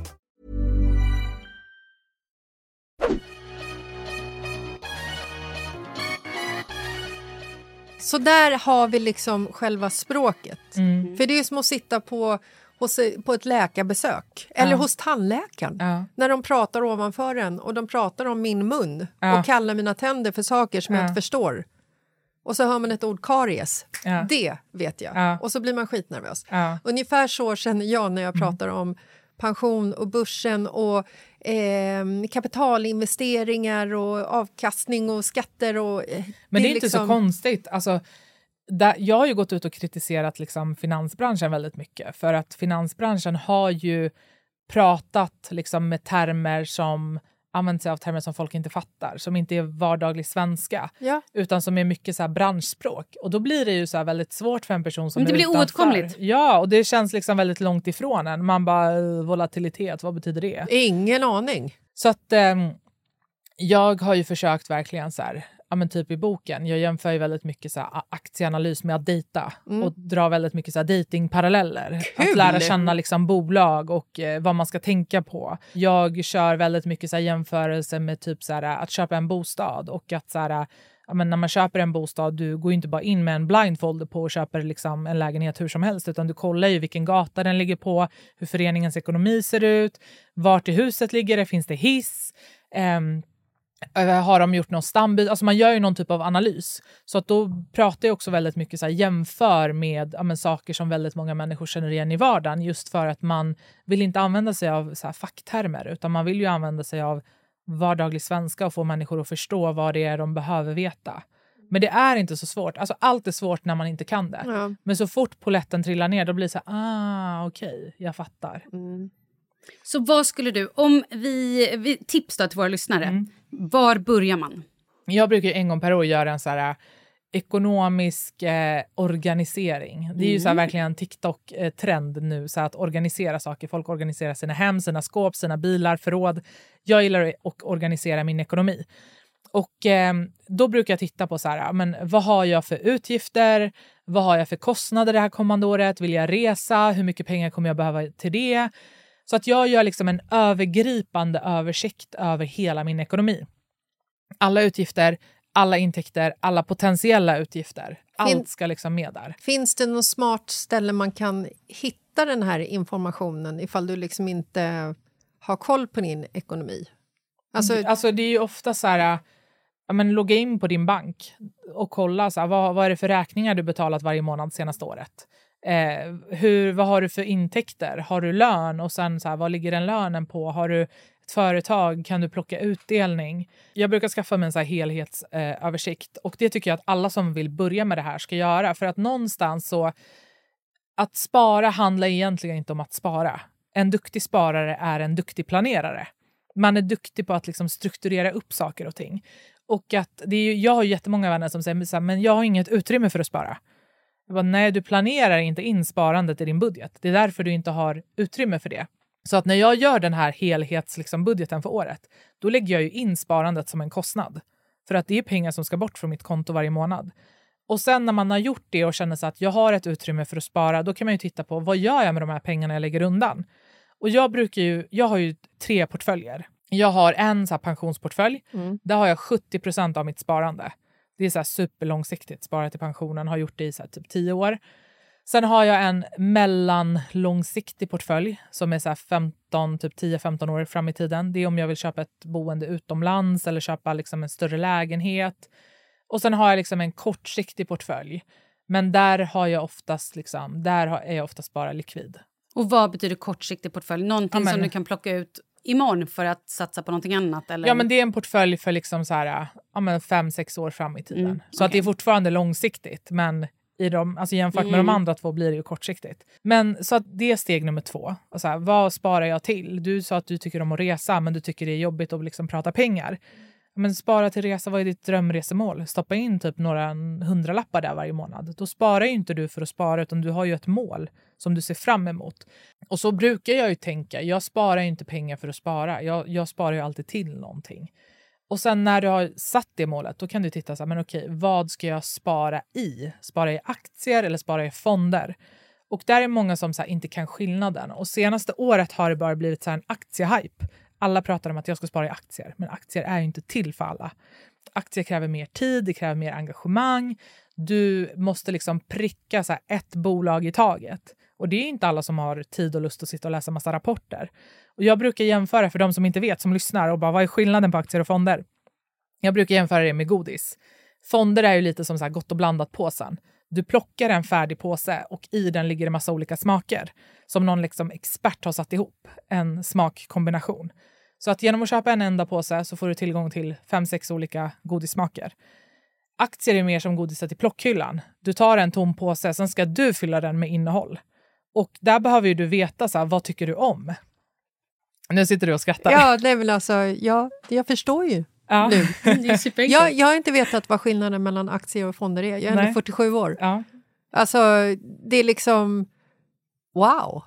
Så där har vi liksom själva språket. Mm. För det är som att sitta på, hos, på ett läkarbesök eller Ja. hos tandläkaren. Ja. När de pratar ovanför en och de pratar om min mun Ja. och kallar mina tänder för saker som jag Ja. inte förstår. Och så hör man ett ord karies. Det vet jag. Ja. Och så blir man skitnervös. Ungefär så känner jag när jag pratar om pension och börsen och eh, kapitalinvesteringar och avkastning och skatter. Och, eh, Men det är, inte så liksom- konstigt. Alltså, där, jag har ju gått ut och kritiserat liksom, finansbranschen väldigt mycket för att finansbranschen har ju pratat liksom, med termer som använt sig av termer som folk inte fattar, som inte är vardaglig svenska, Ja. utan som är mycket så branschspråk. Och då blir det ju så väldigt svårt för en person som Men det är blir utanför. oåtkomligt. Ja, och det känns liksom väldigt långt ifrån en. Man bara, eh, volatilitet, vad betyder det? Ingen aning. Så att ehm, jag har ju försökt verkligen så här, ja men typ i boken, jag jämför ju väldigt mycket så här, aktieanalys med att dejta och drar väldigt mycket så här datingparalleller. Att lära känna liksom bolag och eh, vad man ska tänka på. Jag kör väldigt mycket så här, jämförelse med typ så här, att köpa en bostad och att så här, ja, men när man köper en bostad, du går inte bara in med en blindfolder på och köper liksom en lägenhet hur som helst, utan du kollar ju vilken gata den ligger på, hur föreningens ekonomi ser ut, vart i huset ligger det, finns det hiss, eh, har de gjort någon stambyte? Alltså man gör ju någon typ av analys. Så att då pratar jag också väldigt mycket så här, jämför med ja, saker som väldigt många människor känner igen i vardagen just för att man vill inte använda sig av så här, facktermer utan man vill ju använda sig av vardaglig svenska och få människor att förstå vad det är de behöver veta. Men det är inte så svårt. Alltså, allt är svårt när man inte kan det. Ja. Men så fort poletten trillar ner då blir det så här, ah okej, jag fattar. Så vad skulle du, om vi, vi tips då till våra lyssnare, Mm. var börjar man? Jag brukar en gång per år göra en så här äh, ekonomisk eh, organisering. Det är ju så här verkligen en TikTok-trend nu, så att organisera saker. Folk organiserar sina hem, sina skåp, sina bilar, förråd. Jag gillar att organisera min ekonomi. Och eh, då brukar jag titta på så här, men vad har jag för utgifter? Vad har jag för kostnader det här kommande året? Vill jag resa? Hur mycket pengar kommer jag behöva till det? Så att jag gör liksom en övergripande översikt över hela min ekonomi. Alla utgifter, alla intäkter, alla potentiella utgifter. Allt ska liksom med där. Finns det något smart ställe man kan hitta den här informationen ifall du liksom inte har koll på din ekonomi? Alltså, Alltså det är ju ofta så här, ja, men logga in på din bank och kolla så här, vad, vad är det för räkningar du betalat varje månad senaste året. Eh, hur, vad har du för intäkter? Har du lön? Och sen så här, vad ligger den lönen på? Har du ett företag? Kan du plocka utdelning? Jag brukar skaffa mig en så här helhetsöversikt eh, och det tycker jag att alla som vill börja med det här ska göra. För att någonstans så, att spara handlar egentligen inte om att spara. En duktig sparare är en duktig planerare. Man är duktig på att liksom strukturera upp saker och ting. Och att det är ju, jag har jättemånga vänner som säger men jag har inget utrymme för att spara. Jag bara, nej, du planerar inte in sparandet i din budget. Det är därför du inte har utrymme för det. Så att när jag gör den här helhetsbudgeten liksom, budgeten för året, då lägger jag ju in sparandet som en kostnad. För att det är pengar som ska bort från mitt konto varje månad. Och sen när man har gjort det och känner sig att jag har ett utrymme för att spara, då kan man ju titta på vad gör jag med de här pengarna jag lägger undan? Och jag brukar ju, jag har ju tre portföljer. Jag har en så pensionsportfölj. Mm. Där har jag 70% av mitt sparande. Det är så här superlångsiktigt. Sparat till pensionen, har gjort det i så typ 10 år. Sen har jag en mellanlångsiktig portfölj som är så här 15, typ 10-15 år fram i tiden. Det är om jag vill köpa ett boende utomlands eller köpa liksom en större lägenhet. Och sen har jag liksom en kortsiktig portfölj. Men där har jag oftast liksom, där är jag oftast bara likvid. Och vad betyder kortsiktig portfölj? Någonting Ja, men- som du kan plocka ut imorgon för att satsa på någonting annat? Eller? Ja, men det är en portfölj för liksom så här, ja, men fem, sex år fram i tiden. Mm, så att det är fortfarande långsiktigt, men i de, alltså jämfört med de Mm. andra två blir det ju kortsiktigt. Men så att det är steg nummer två. Och så här, vad sparar jag till? Du sa att du tycker om att resa, men du tycker det är jobbigt att liksom prata pengar. Men spara till resa, vad är ditt drömresemål? Stoppa in typ några hundralappar där varje månad. Då sparar ju inte du för att spara, utan du har ju ett mål som du ser fram emot. Och så brukar jag ju tänka. Jag sparar ju inte pengar för att spara. Jag, jag sparar ju alltid till någonting. Och sen när du har satt det målet, då kan du titta så här, men okej, vad ska jag spara i? Spara i aktier eller spara i fonder? Och där är många som så här, inte kan skillnaden. Och senaste året har det bara blivit så här en aktiehype. Alla pratar om att jag ska spara i aktier, men aktier är ju inte till för alla. Aktier kräver mer tid, det kräver mer engagemang. Du måste liksom pricka så här ett bolag i taget. Och det är inte alla som har tid och lust att sitta och läsa massa rapporter. Och jag brukar jämföra, för de som inte vet, som lyssnar, och bara vad är skillnaden på aktier och fonder? Jag brukar jämföra det med godis. Fonder är ju lite som så här gott och blandat påsen. Du plockar en färdig påse och i den ligger det massa olika smaker som någon liksom expert har satt ihop, en smakkombination. Så att genom att köpa en enda påse så får du tillgång till fem, sex olika godissmaker. Aktier är mer som godiset i plockhyllan. Du tar en tom påse, sen ska du fylla den med innehåll. Och där behöver du veta, så här, vad tycker du om? Nu sitter du och skrattar. Ja, nej, men alltså, ja, jag förstår ju Ja. nu. Jag, jag har inte vetat vad skillnaden mellan aktier och fonder är. Jag är ändå Nej. 47 år. ja, Alltså, det är liksom... Wow!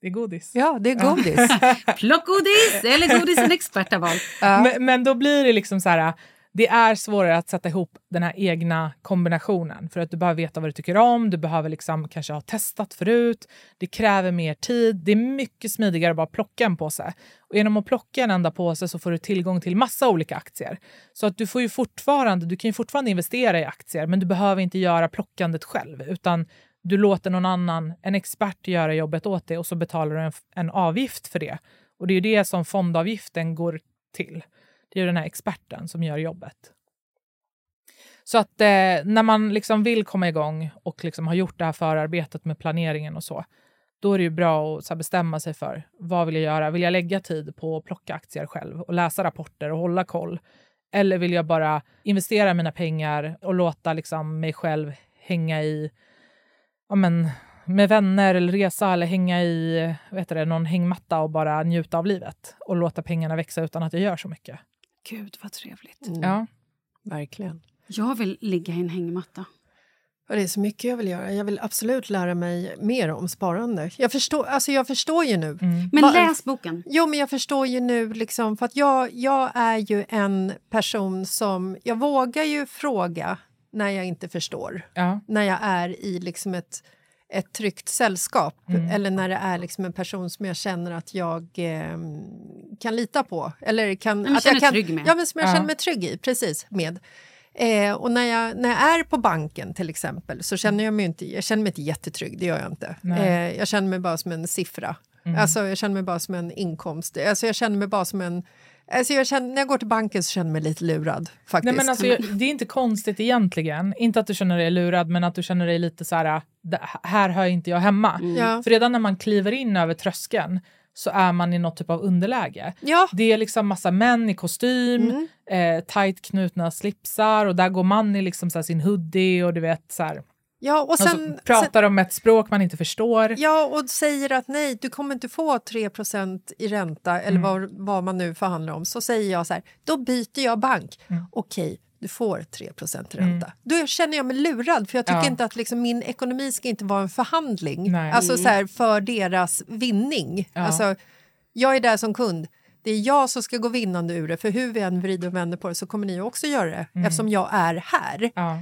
Det är godis. Ja, det är godis. Plockgodis eller godis en expert har valt. Ja. Men, men då blir det liksom så här, det är svårare att sätta ihop den här egna kombinationen för att du behöver veta vad du tycker om, du behöver liksom kanske ha testat förut, det kräver mer tid, det är mycket smidigare att bara plocka en påse. Och genom att plocka en enda påse så får du tillgång till massa olika aktier. Så att du får ju fortfarande, du kan ju fortfarande investera i aktier men du behöver inte göra plockandet själv utan du låter någon annan, en expert göra jobbet åt dig och så betalar du en, en avgift för det. Och det är ju det som fondavgiften går till. Det är ju den här experten som gör jobbet. Så att eh, när man liksom vill komma igång och liksom har gjort det här förarbetet med planeringen och så, då är det ju bra att så här, bestämma sig för vad vill jag göra? Vill jag lägga tid på att plocka aktier själv och läsa rapporter och hålla koll? Eller vill jag bara investera mina pengar och låta liksom, mig själv hänga i ja, men, med vänner eller resa eller hänga i vet du det, någon hängmatta och bara njuta av livet och låta pengarna växa utan att jag gör så mycket. Gud, vad trevligt. Mm, Ja. Verkligen. Jag vill ligga i en hängmatta. Och det är så mycket jag vill göra. Jag vill absolut lära mig mer om sparande. Jag förstår, alltså jag förstår ju nu. Men Va- läs boken. Jo, men jag förstår ju nu, liksom, för att jag, jag är ju en person som... Jag vågar ju fråga när jag inte förstår. Ja. När jag är i liksom ett, ett tryggt sällskap eller när det är liksom en person som jag känner att jag eh, kan lita på. Eller kan, men att jag kan, trygg med. Ja, men som jag Ja. känner mig trygg i. Precis, med. Eh, och när jag, när jag är på banken till exempel så känner jag mig inte, jag känner mig inte jättetrygg, det gör jag inte. Eh, jag känner mig bara som en siffra. Alltså, jag känner mig bara som en inkomst. Alltså, jag känner mig bara som en... Alltså, jag känner, när jag går till banken så känner jag mig lite lurad. Faktiskt. Nej, men alltså, jag- det är inte konstigt egentligen. Inte att du känner dig lurad, men att du känner dig lite så här, "Det- här hör inte jag hemma. Ja. För redan när man kliver in över tröskeln så är man i något typ av underläge. Ja. Det är liksom massa män i kostym, eh, tight knutna slipsar och där går man i liksom så här sin hoodie och du vet så här, Ja, och och sen, så pratar de ett språk man inte förstår. sen, ja, och säger att nej, du kommer inte få 3 i ränta eller Mm. vad, vad man nu förhandlar om. Så säger jag så här, då byter jag bank. Mm. Okej, du får 3% ränta. Då känner jag mig lurad för jag tycker Ja. inte att liksom, min ekonomi ska inte vara en förhandling. Nej. Alltså så här, för deras vinning. Ja. Alltså, jag är där som kund. det är jag som ska gå vinnande ur det för hur vi än vrider och vänder på det så kommer ni också göra det eftersom jag är här. Ja.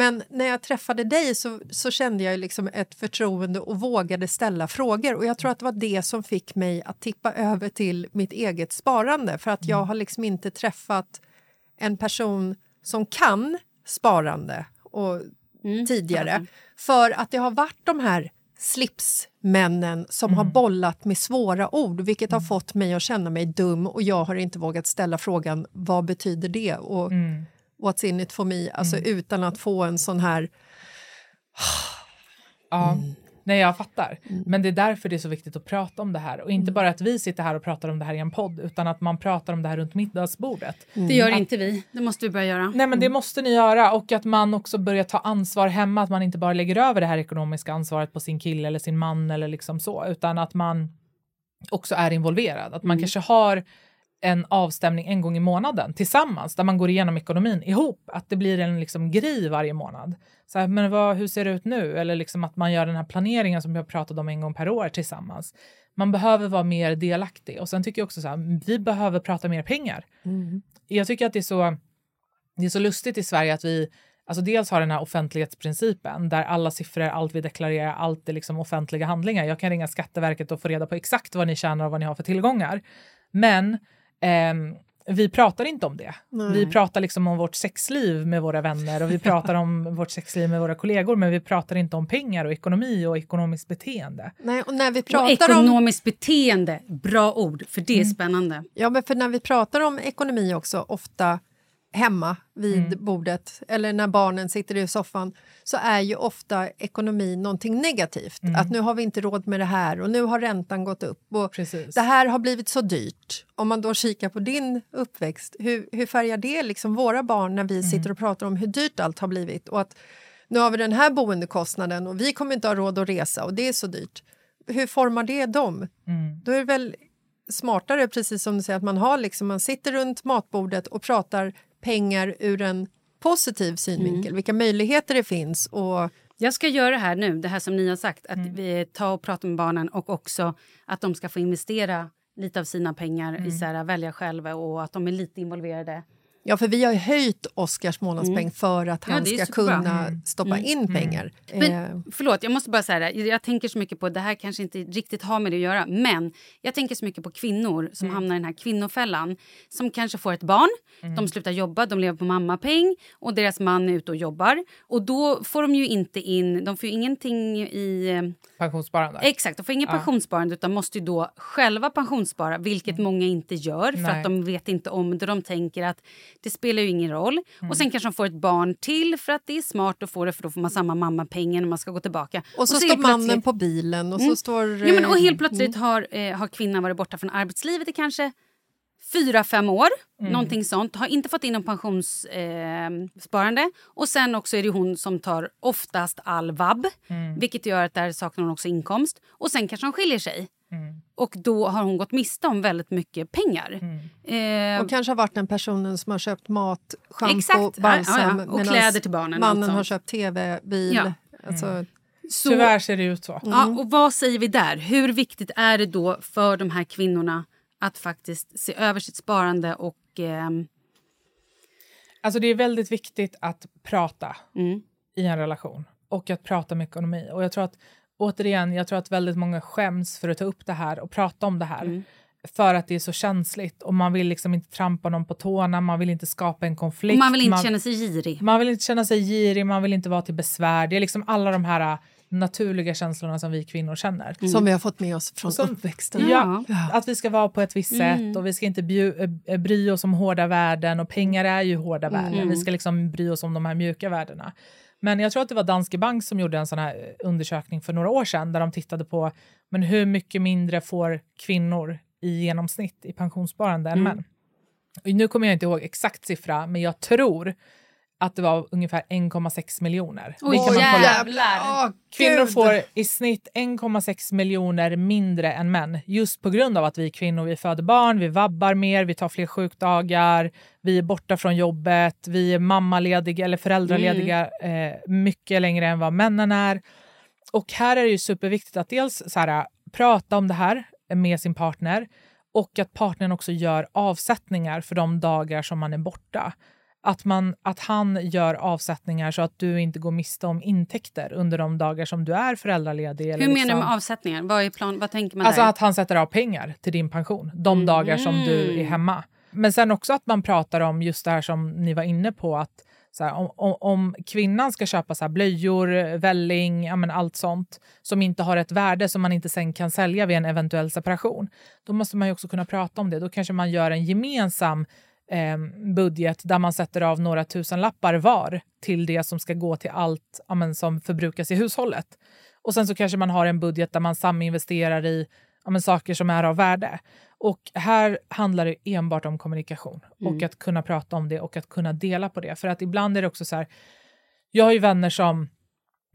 Men när jag träffade dig så, så kände jag liksom ett förtroende och vågade ställa frågor. Och Jag tror att det var det som fick mig att tippa över till mitt eget sparande. För att jag har liksom inte träffat en person som kan sparande och tidigare. För att det har varit de här slipsmännen som har bollat med svåra ord vilket har fått mig att känna mig dum. Och jag har inte vågat ställa frågan vad betyder det? Och what's in it for me alltså utan att få en sån här Ja, Mm. nej jag fattar. Men det är därför det är så viktigt att prata om det här. Och Mm. inte bara att vi sitter här och pratar om det här i en podd, utan att man pratar om det här runt middagsbordet. Det gör inte vi. Det måste vi börja göra. Nej men det måste ni göra och att man också börjar ta ansvar hemma, att man inte bara lägger över det här ekonomiska ansvaret på sin kille eller sin man eller liksom så, utan att man också är involverad. Att man kanske har en avstämning en gång i månaden tillsammans där man går igenom ekonomin ihop. Att det blir en liksom grej varje månad. Så här, men vad, hur ser det ut nu? Eller liksom att man gör den här planeringen som har pratat om en gång per år tillsammans. Man behöver vara mer delaktig. Och sen tycker jag också så här, vi behöver prata mer pengar. Jag tycker att det är så det är så lustigt i Sverige att vi alltså dels har den här offentlighetsprincipen där alla siffror, allt vi deklarerar, allt är liksom offentliga handlingar. Jag kan ringa Skatteverket och få reda på exakt vad ni tjänar och vad ni har för tillgångar. Men vi pratar inte om det. Vi pratar liksom om vårt sexliv med våra vänner och vi pratar om vårt sexliv med våra kollegor men vi pratar inte om pengar och ekonomi och ekonomiskt beteende. Nej, och när vi Och pratar om ekonomiskt beteende, bra ord, för det är spännande. Ja, men för när vi pratar om ekonomi också, ofta hemma vid bordet eller när barnen sitter i soffan så är ju ofta ekonomi någonting negativt. Att nu har vi inte råd med det här och nu har räntan gått upp. Och Precis. Det här har blivit så dyrt. Om man då kikar på din uppväxt, hur, hur färgar det liksom våra barn när vi sitter och pratar om hur dyrt allt har blivit? Och att nu har vi den här boendekostnaden och vi kommer inte ha råd att resa och det är så dyrt. Hur formar det dem? Då är det väl smartare, precis som du säger, att man har liksom, man sitter runt matbordet och pratar pengar ur en positiv synvinkel, vilka möjligheter det finns. Och, Jag ska göra det här nu, det här som ni har sagt. Att vi tar och pratar med barnen och också att de ska få investera lite av sina pengar i så här, välja själva och att de är lite involverade. Ja, för vi har ju höjt Oscars månadspeng för att Ja, han är ska superbra. kunna stoppa in pengar. Men, Eh, förlåt, jag måste bara säga. Jag tänker så mycket på, det här kanske inte riktigt har med det att göra, men jag tänker så mycket på kvinnor som hamnar i den här kvinnofällan. Som kanske får ett barn, de slutar jobba, de lever på mammapeng och deras man är ute och jobbar. Och då får de ju inte in, de får ju ingenting i... eh, Pensionssparande. Exakt, de får ingen pensionssparande utan måste ju då själva pensionsspara, vilket många inte gör för Nej. att de vet inte om det. De tänker att det spelar ju ingen roll. Och sen kanske de får ett barn till för att det är smart att få det för då får man samma mammapengen när man ska gå tillbaka. och så, är står helt mannen på bilen och Mm. så står... Ja, men, och eh, helt plötsligt har, eh, har kvinnan varit borta från arbetslivet i kanske fyra, fem år. Någonting sånt. Har inte fått in någon pensionssparande. Eh, och sen också är det hon som tar oftast all vab. Vilket gör att där saknar hon också inkomst. Och sen kanske hon skiljer sig. Och då har hon gått miste om väldigt mycket pengar. Eh, Och kanske har varit den personen som har köpt mat, schampo, balsam ja, ja. Och kläder till barnen Mannen har köpt tv, bil. Ja. Alltså, så, Tyvärr ser det ut så. Ja, och vad säger vi där? Hur viktigt är det då för de här kvinnorna att faktiskt se över sitt sparande och... ehm, Alltså det är väldigt viktigt att prata mm. i en relation och att prata om ekonomi. Och jag tror att återigen, jag tror att väldigt många skäms för att ta upp det här och prata om det här. Mm. För att det är så känsligt och man vill liksom inte trampa någon på tårna, man vill inte skapa en konflikt. Och man vill inte känna sig girig. man vill inte känna sig girig, man vill inte vara till besvär. Det är liksom alla de här äh, naturliga känslorna som vi kvinnor känner. Som vi har fått med oss från Som- uppväxten. Ja, att vi ska vara på ett visst sätt och vi ska inte bju, äh, bry oss om hårda värden och pengar är ju hårda värden. Vi ska liksom bry oss om de här mjuka värdena. Men jag tror att det var Danske Bank som gjorde en sån här eh, undersökning för några år sedan där de tittade på men hur mycket mindre får kvinnor i genomsnitt i pensionssparande än män. Och nu kommer jag inte ihåg exakt siffra, men jag tror att det var ungefär 1,6 miljoner. Oj, jävlar! Åh, Kvinnor får i snitt 1,6 miljoner mindre än män just på grund av att vi kvinnor vi föder barn, vi vabbar mer, vi tar fler sjukdagar, vi är borta från jobbet, vi är mammalediga eller föräldralediga eh, mycket längre än vad männen är. Och här är det ju superviktigt att dels så här, prata om det här med sin partner Och att partnern också gör avsättningar för de dagar som man är borta. Att, man, att han gör avsättningar så att du inte går miste om intäkter under de dagar som du är föräldraledig. Hur eller menar du liksom- med avsättningar? Vad, är plan, vad tänker man Alltså där? att han sätter av pengar till din pension de dagar som du är hemma. Men sen också att man pratar om just det här som ni var inne på att så här, om, om, om kvinnan ska köpa så här blöjor, välling, ja, men allt sånt som inte har ett värde som man inte sen kan sälja vid en eventuell separation. Då måste man ju också kunna prata om det. Då kanske man gör en gemensam eh, budget där man sätter av några tusen lappar var till det som ska gå till allt ja, som förbrukas i hushållet. Och sen så kanske man har en budget där man saminvesterar i ja, saker som är av värde. Och här handlar det enbart om kommunikation och att kunna prata om det och att kunna dela på det. För att ibland är det också så här, jag har ju vänner som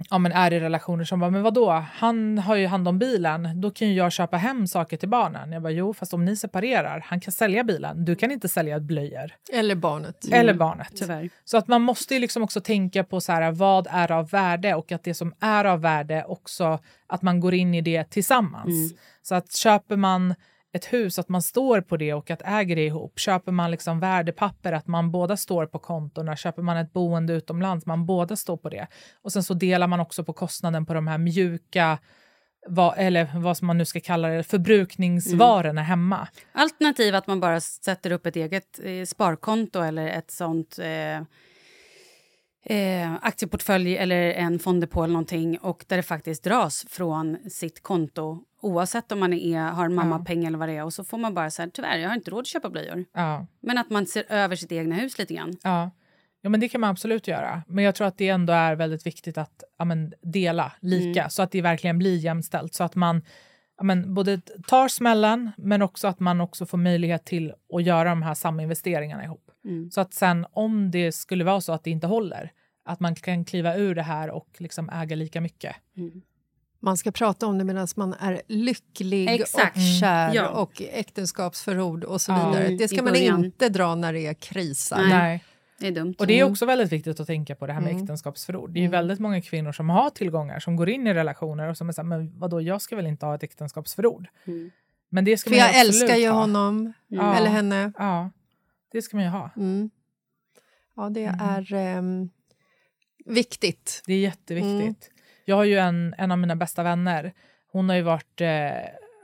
ja, men är i relationer som bara, men vadå, han har ju hand om bilen, då kan ju jag köpa hem saker till barnen. Jag bara, jo, fast om ni separerar, han kan sälja bilen, du kan inte sälja blöjor. Eller barnet. Eller barnet. Tyvärr. Så att man måste ju liksom också tänka på så här, vad är av värde och att det som är av värde också, att man går in i det tillsammans. Så att köper man ett hus, att man står på det och att äger det ihop. Köper man liksom värdepapper, att man båda står på kontona. Köper man ett boende utomlands, man båda står på det. Och sen så delar man också på kostnaden på de här mjuka, vad, eller vad som man nu ska kalla det, förbrukningsvarorna hemma. Alternativ att man bara sätter upp ett eget eh, sparkonto eller ett sånt eh, eh, aktieportfölj eller en fonddepå eller någonting och där det faktiskt dras från sitt konto oavsett om man är, har en mammapeng eller vad det är. Och så får man bara säga tyvärr, jag har inte råd att köpa blöjor. Ja. Men att man ser över sitt egna hus lite grann. Ja. ja, men det kan man absolut göra. Men jag tror att det ändå är väldigt viktigt att ja, men, dela lika så att det verkligen blir jämställt. Så att man ja, men, både tar smällen men också att man också får möjlighet till att göra de här saminvesteringarna ihop. Så att sen om det skulle vara så att det inte håller, att man kan kliva ur det här och liksom äga lika mycket. Man ska prata om det medan man är lycklig Exakt. och kär Ja. och äktenskapsförord och så Ja. vidare. Det ska man inte dra när det är krisar. Nej. Nej. Det är dumt. Och det är också väldigt viktigt att tänka på det här med äktenskapsförord. Det är ju väldigt många kvinnor som har tillgångar som går in i relationer och som är så här, men vadå, jag ska väl inte ha ett äktenskapsförord? Men det ska För man jag älskar ju ha. honom, Ja. eller henne. Ja, det ska man ju ha. Mm. Ja, det är ehm, viktigt. Det är jätteviktigt. Jag har ju en, en av mina bästa vänner. Hon har ju varit eh,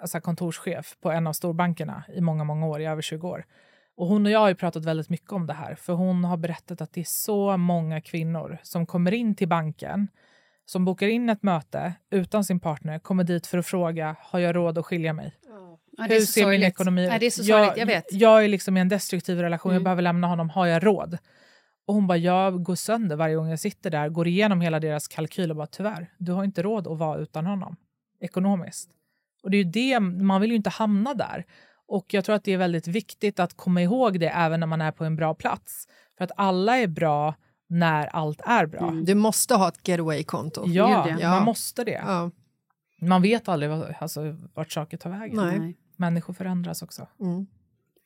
alltså kontorschef på en av storbankerna i många, många år, i över 20 år. Och hon och jag har ju pratat väldigt mycket om det här, för hon har berättat att det är så många kvinnor som kommer in till banken, som bokar in ett möte utan sin partner, kommer dit för att fråga, har jag råd att skilja mig? Ja, Hur ser min ekonomi Nej, det är ut? så sorgligt, jag vet. Jag är liksom i en destruktiv relation, jag Mm. behöver lämna honom, har jag råd? Och hon bara, jag går sönder varje gång jag sitter där, går igenom hela deras kalkyl och bara, tyvärr, du har inte råd att vara utan honom, ekonomiskt. Och det är ju det, man vill ju inte hamna där. Och jag tror att det är väldigt viktigt att komma ihåg det även när man är på en bra plats. För att alla är bra när allt är bra. Du måste ha ett getaway-konto. Ja, ja. man måste det. Ja. Man vet aldrig vad, alltså, vart saker tar vägen. Nej. Nej. Människor förändras också. Mm.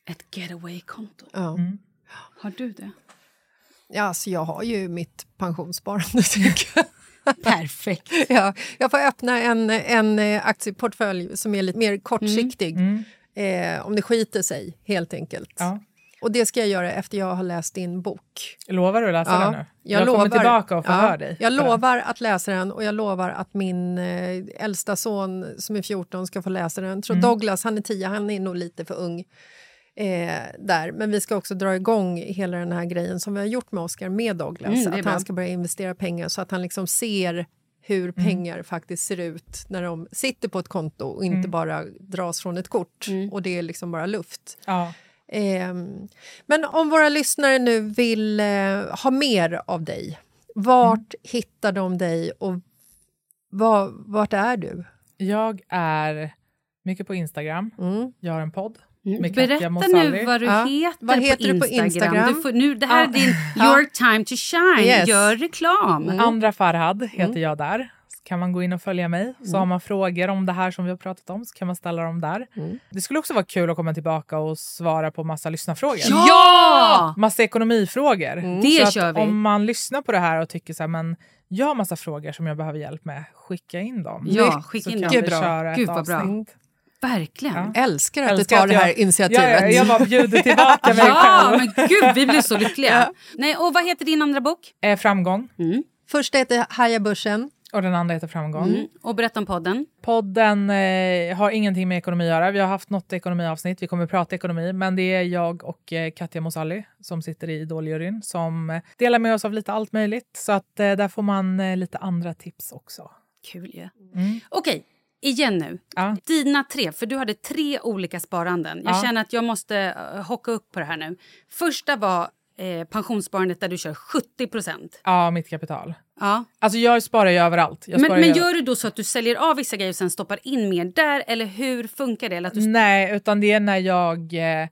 Ett getaway-konto. Ja. Mm. Har du det? Ja, alltså jag har ju mitt pensionssparande, jag. Perfekt. Ja, jag får öppna en, en eh, aktieportfölj som är lite mer kortsiktig. Eh, om det skiter sig, helt enkelt. Mm. Ja. Och det ska jag göra efter jag har läst din bok. Lovar du att läsa den nu? jag, kommer lovar, tillbaka och ja, förhör dig. Jag på den. lovar att läsa den och jag lovar att min eh, äldsta son som är 14 ska få läsa den. Jag Mm. tror Douglas, han är 10, han är nog lite för ung. Eh, där. Men vi ska också dra igång hela den här grejen som vi har gjort med Oscar med Douglas. Mm, att bra. han ska börja investera pengar så att han liksom ser hur Mm. pengar faktiskt ser ut när de sitter på ett konto och Mm. inte bara dras från ett kort och det är liksom bara luft. Ja. Ehm, men om våra lyssnare nu vill eh, ha mer av dig, vart Mm. hittar de dig och var, vart är du? Jag är mycket på Instagram. Mm. Jag har en podd. Med Katja Berätta Mosalli. nu vad du Ja. heter, Vad heter på du på Instagram. Instagram? Du får, nu, det här är Ja. din Ja. your time to shine. Yes. Gör reklam. Andra Farhad heter Mm. jag där. Så kan man gå in och följa mig. Så har man frågor om det här som vi har pratat om så kan man ställa dem där. Mm. Det skulle också vara kul att komma tillbaka och svara på massa lyssnarfrågor. Ja! Massa ekonomifrågor. Mm. Det kör vi. Om man lyssnar på det här och tycker så här, men jag har massa frågor som jag behöver hjälp med, skicka in dem. Ja, Så skicka kan in vi dem. köra ett Gud, vad bra. Verkligen. Ja. Älskar att Älskar du tar att det här jag- initiativet. Ja, ja, jag bara bjuder tillbaka mig Ja, själv. men gud, vi blir så lyckliga. Nej, och vad heter din andra bok? Eh, framgång. Första heter Haja börsen. Och den andra heter Framgång. Mm. Och berätta om podden. Podden eh, har ingenting med ekonomi att göra. Vi har haft något ekonomiavsnitt, vi kommer prata ekonomi. Men det är jag och eh, Katja Mosalli som sitter i Idoljuryn som eh, delar med oss av lite allt möjligt. Så att eh, där får man eh, lite andra tips också. Kul ju. Mm. Okej, igen nu. Ja. Dina tre, för du hade tre olika sparanden. Jag Ja. känner att jag måste uh, hocka upp på det här nu. Första var eh, pensionssparandet där du kör 70 procent. Ja, mitt kapital. Ja. Alltså jag sparar ju överallt. Jag Men, men gör du då så att du säljer av vissa grejer och sen stoppar in mer där? Eller hur funkar det? Eller att du... Nej, utan det är när jag, eh,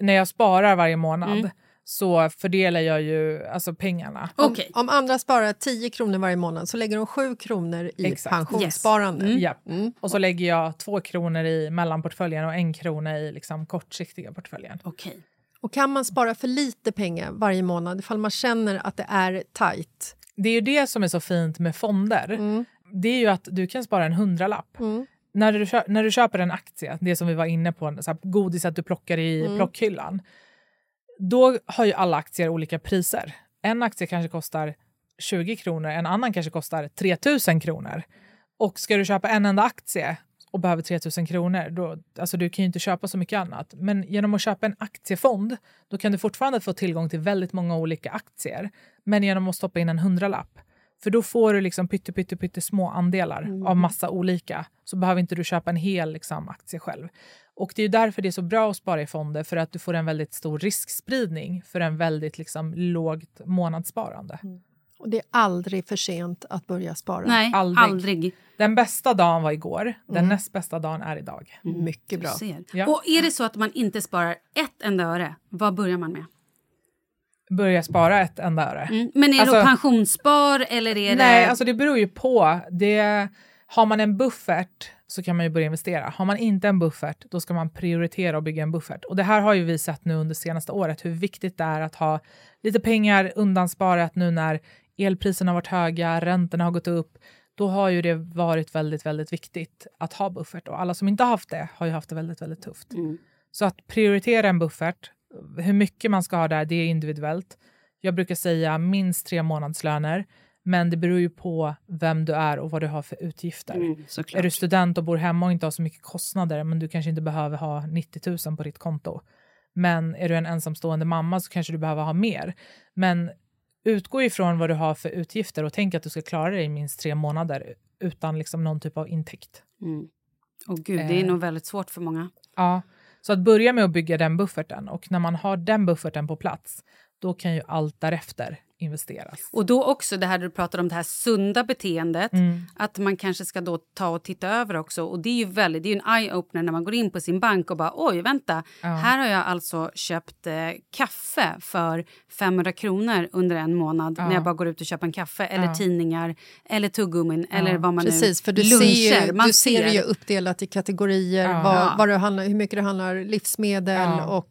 när jag sparar varje månad Mm. Så fördelar jag ju alltså pengarna. Om, Okej. om andra sparar 10 kronor varje månad så lägger de 7 kronor i Exakt. pensionssparande. Ja. Och så lägger jag två kronor i mellanportföljen och en krona i liksom kortsiktiga portföljen. Okej. Och kan man spara för lite pengar varje månad ifall man känner att det är tajt? Det är ju det som är så fint med fonder. Det är ju att du kan spara en hundralapp. När, du när du köper en aktie, det som vi var inne på, så här, godiset du plockar i plockhyllan. Då har ju alla aktier olika priser. En aktie kanske kostar 20 kronor, en annan kanske kostar 3000 kronor. Och ska du köpa en enda aktie och behöver 3000 kronor, då, alltså du kan ju inte köpa så mycket annat. Men genom att köpa en aktiefond, då kan du fortfarande få tillgång till väldigt många olika aktier. Men genom att stoppa in en hundralapp. För då får du liksom pytte, pytte, pytte små andelar av massa olika. Så behöver inte du köpa en hel liksom, aktie själv. Och det är ju därför det är så bra att spara i fonder, för att du får en väldigt stor riskspridning för en väldigt liksom, lågt månadssparande. Och det är aldrig för sent att börja spara. Nej, Aldrig. aldrig. Den bästa dagen var igår, den näst bästa dagen är idag. Mycket bra. Ser. Ja. Och är det så att man inte sparar ett enda öre, vad börjar man med? Börja spara ett enda öre. Mm. Men är det Alltså- då pensionsspar eller är Nej, det... alltså det beror ju på. Det, har man en buffert så kan man ju börja investera. Har man inte en buffert, då ska man prioritera och bygga en buffert. Och det här har ju vi sett nu under senaste året, hur viktigt det är att ha lite pengar undansparat nu när elpriserna har varit höga, räntorna har gått upp. Då har ju det varit väldigt, väldigt viktigt att ha buffert. Och alla som inte har haft det har ju haft det väldigt, väldigt tufft. Så att prioritera en buffert, hur mycket man ska ha där, det är individuellt. Jag brukar säga minst tre månadslöner, men det beror ju på vem du är och vad du har för utgifter. Mm. Är du student och bor hemma och inte har så mycket kostnader, men du kanske inte behöver ha 90 000 på ditt konto. Men är du en ensamstående mamma så kanske du behöver ha mer. Men utgå ifrån vad du har för utgifter och tänk att du ska klara dig i minst tre månader utan liksom någon typ av intäkt. Mm. Åh gud, det är Eh. nog väldigt svårt för många. Ja, så att börja med att bygga den bufferten och när man har den bufferten på plats, då kan ju allt därefter investeras. Och då också det här du pratar om, det här sunda beteendet. Mm. Att man kanske ska då ta och titta över också. Och det är ju väldigt, det är en eye-opener när man går in på sin bank och bara oj, vänta. Här har jag alltså köpt eh, kaffe för 500 kronor under en månad när jag bara går ut och köper en kaffe. Eller tidningar, eller tuggummin, eller vad man Precis, nu... för du luncher. ser ju, man du ser ju uppdelat i kategorier Ja. vad, Ja. vad handlar, hur mycket det handlar livsmedel Ja. och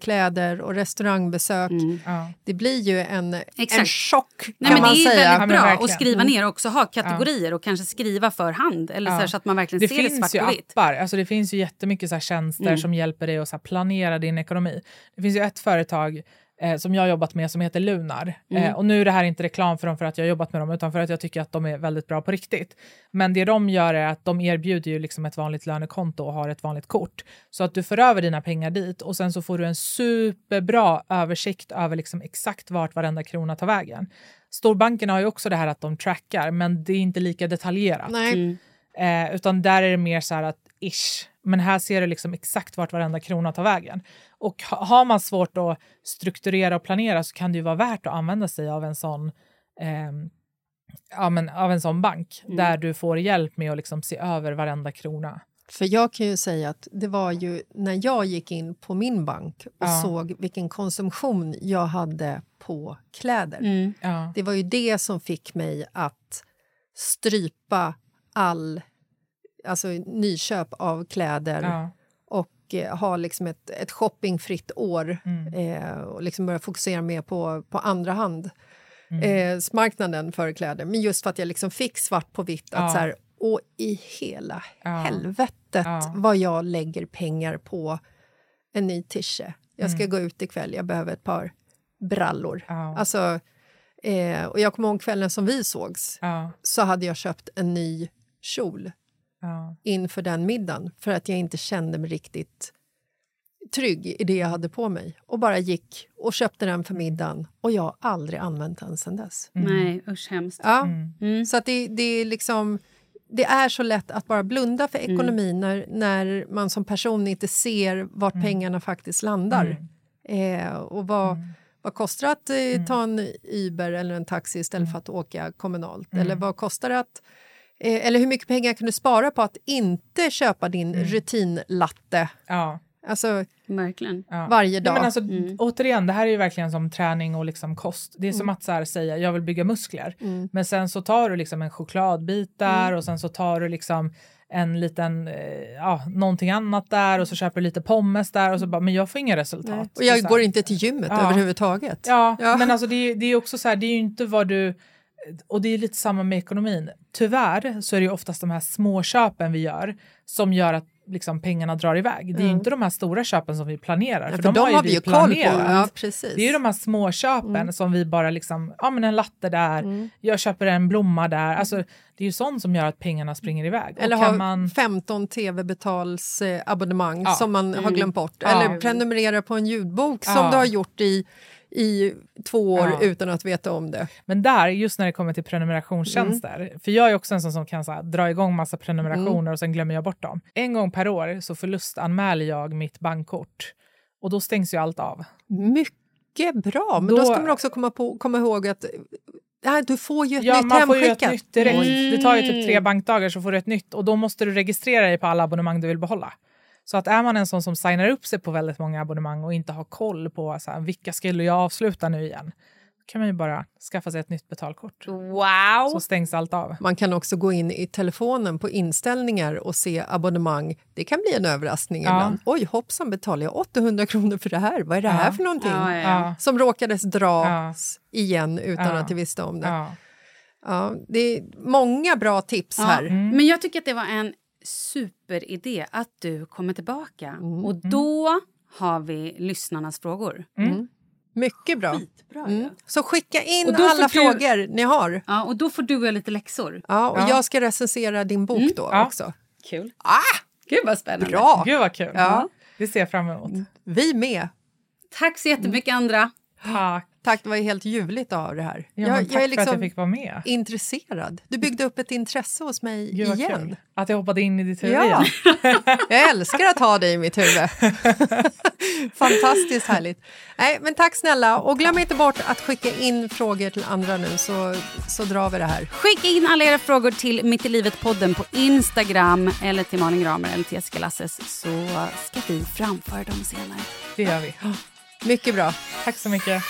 kläder och restaurangbesök. Ja. Det blir ju en, en chock kan Nej, men man det är säga. Ja, väldigt bra verkligen. att skriva ner också, ha kategorier och kanske skriva för hand. Eller så, här, så att man verkligen det ser det finns svart ju på vitt. appar, alltså det finns ju jättemycket så här tjänster Mm. som hjälper dig att så här planera din ekonomi. Det finns ju ett företag eh, som jag har jobbat med som heter Lunar. Mm. Eh, och nu är det här inte reklam för dem för att jag har jobbat med dem utan för att jag tycker att de är väldigt bra på riktigt. Men det de gör är att de erbjuder ju liksom ett vanligt lönekonto och har ett vanligt kort. Så att du för över dina pengar dit och sen så får du en superbra översikt över liksom exakt vart varenda krona tar vägen. Storbankerna har ju också det här att de trackar men det är inte lika detaljerat. Nej. Mm. Eh, utan där är det mer så här att ish, men här ser du liksom exakt vart varenda krona tar vägen. Och ha, har man svårt att strukturera och planera så kan det ju vara värt att använda sig av en sån ehm, ja, men, av en sån bank där du får hjälp med att liksom se över varenda krona. För jag kan ju säga att det var ju när jag gick in på min bank och Ja. såg vilken konsumtion jag hade på kläder. Mm. Ja. Det var ju det som fick mig att strypa all alltså nyköp av kläder Ja. och eh, ha liksom ett, ett shoppingfritt år Mm. eh, och liksom börja fokusera mer på, på andra hand Mm. eh, marknaden för kläder. Men just för att jag liksom fick svart på vitt att Ja. så här, och i hela Ja. helvete sättet Ja. vad jag lägger pengar på en ny tische. Jag ska Mm. gå ut ikväll, jag behöver ett par brallor. Ja. Alltså, eh, och jag kommer ihåg kvällen som vi sågs så hade jag köpt en ny kjol ja. inför den middagen för att jag inte kände mig riktigt trygg i det jag hade på mig. Och bara gick och köpte den för middagen och jag har aldrig använt den sen dess. Nej, usch hemskt. Ja, Mm. så att det, det är liksom... Det är så lätt att bara blunda för Mm. ekonomin när, när man som person inte ser vart Mm. pengarna faktiskt landar. Eh, och vad, Mm. vad kostar det att eh, ta en Uber eller en taxi istället Mm. för att åka kommunalt? Eller vad kostar det att... Eh, eller hur mycket pengar kan du spara på att inte köpa din Mm. rutinlatte ja. alltså, Verkligen. Ja. varje Nej, dag? men alltså, Mm. Återigen, det här är ju verkligen som träning och liksom kost. Det är som att så här, säga jag vill bygga muskler. Mm. Men sen så tar du liksom en chokladbit där och sen så tar du liksom en liten, eh, ja, någonting annat där och så köper du lite pommes där och så bara, men jag får inga resultat. Nej. Och Så jag så går inte till gymmet Ja. överhuvudtaget. Ja, Ja. men alltså det är, det är också så här, det är ju inte vad du... Och det är lite samma med ekonomin. Tyvärr så är det ju oftast de här små köpen vi gör som gör att liksom pengarna drar iväg. Det är ju inte de här stora köpen som vi planerar. Ja, för, för de, har ju vi på. planerat. Ja. Det är ju de här små köpen som vi bara liksom, ja men en latte där, jag köper en blomma där. Alltså det är ju sånt som gör att pengarna springer iväg. Eller kan ha man, 15 tv-betalsabonnemang Ja. som man har glömt bort. Eller prenumerera på en ljudbok som du har gjort i, i två år Ja. utan att veta om det. men där, just när det kommer till prenumerationstjänster, för jag är också en sån som kan så här, dra igång massa prenumerationer och sen glömmer jag bort dem. En gång per år så förlustanmäler jag mitt bankkort och då stängs ju allt av. Mycket bra, men då, Då- ska man också komma, på, komma ihåg att nej, du får ju ett Ja, nytt man får ju ett hemskickat. nytt direkt. Mm. Det tar ju typ tre bankdagar så får du ett nytt och då måste du registrera dig på alla abonnemang du vill behålla. Så att är man en sån som signar upp sig på väldigt många abonnemang och inte har koll på så här, vilka skulle jag avsluta nu igen, då kan man ju bara skaffa sig ett nytt betalkort. Wow! Så stängs allt av. Man kan också gå in i telefonen på inställningar och se abonnemang. Det kan bli en överraskning Ja. ibland. Oj, hoppsan, betalar jag 800 kronor för det här? Vad är det här Ja. för någonting? Ja, ja, Ja. Som råkades dras igen utan Ja. att du visste om det. Ja. Ja, det är många bra tips Ja, här. Men jag tycker att det var en superidé att du kommer tillbaka. Mm. Och då har vi lyssnarnas frågor. Mycket bra. Skitbra Mm. ju. Så skicka in alla du- frågor ni har. Ja, och då får du och jag lite läxor. Ja, och Ja. jag ska recensera din bok då Ja. också. Kul. Ah, Gud vad spännande. bra! Gud vad kul. Ja. Det ser jag fram emot. Vi med. Tack så jättemycket andra. Tack. Tack, det var ju helt ljuvligt av det här. Ja, tack jag är för att liksom jag fick vara med. intresserad. Du byggde upp ett intresse hos mig Gud igen. kul. Att jag hoppade in i ditt huvud Ja. igen. Jag älskar att ha dig i mitt huvud. Fantastiskt härligt. Nej, men tack snälla. Och glöm inte bort att skicka in frågor till andra nu så, så drar vi det här. Skicka in alla era frågor till Mitt i livet-podden på Instagram eller till Malin Gramer eller till Jessica Lasses så ska vi framföra dem senare. Det gör vi. Mycket bra. Tack så mycket.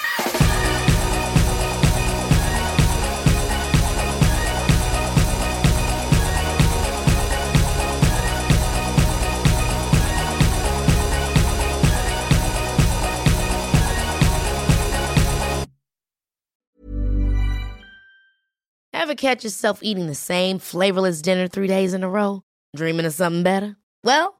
Ever catch yourself eating the same flavorless dinner three days in a row? Dreaming of something better? Well,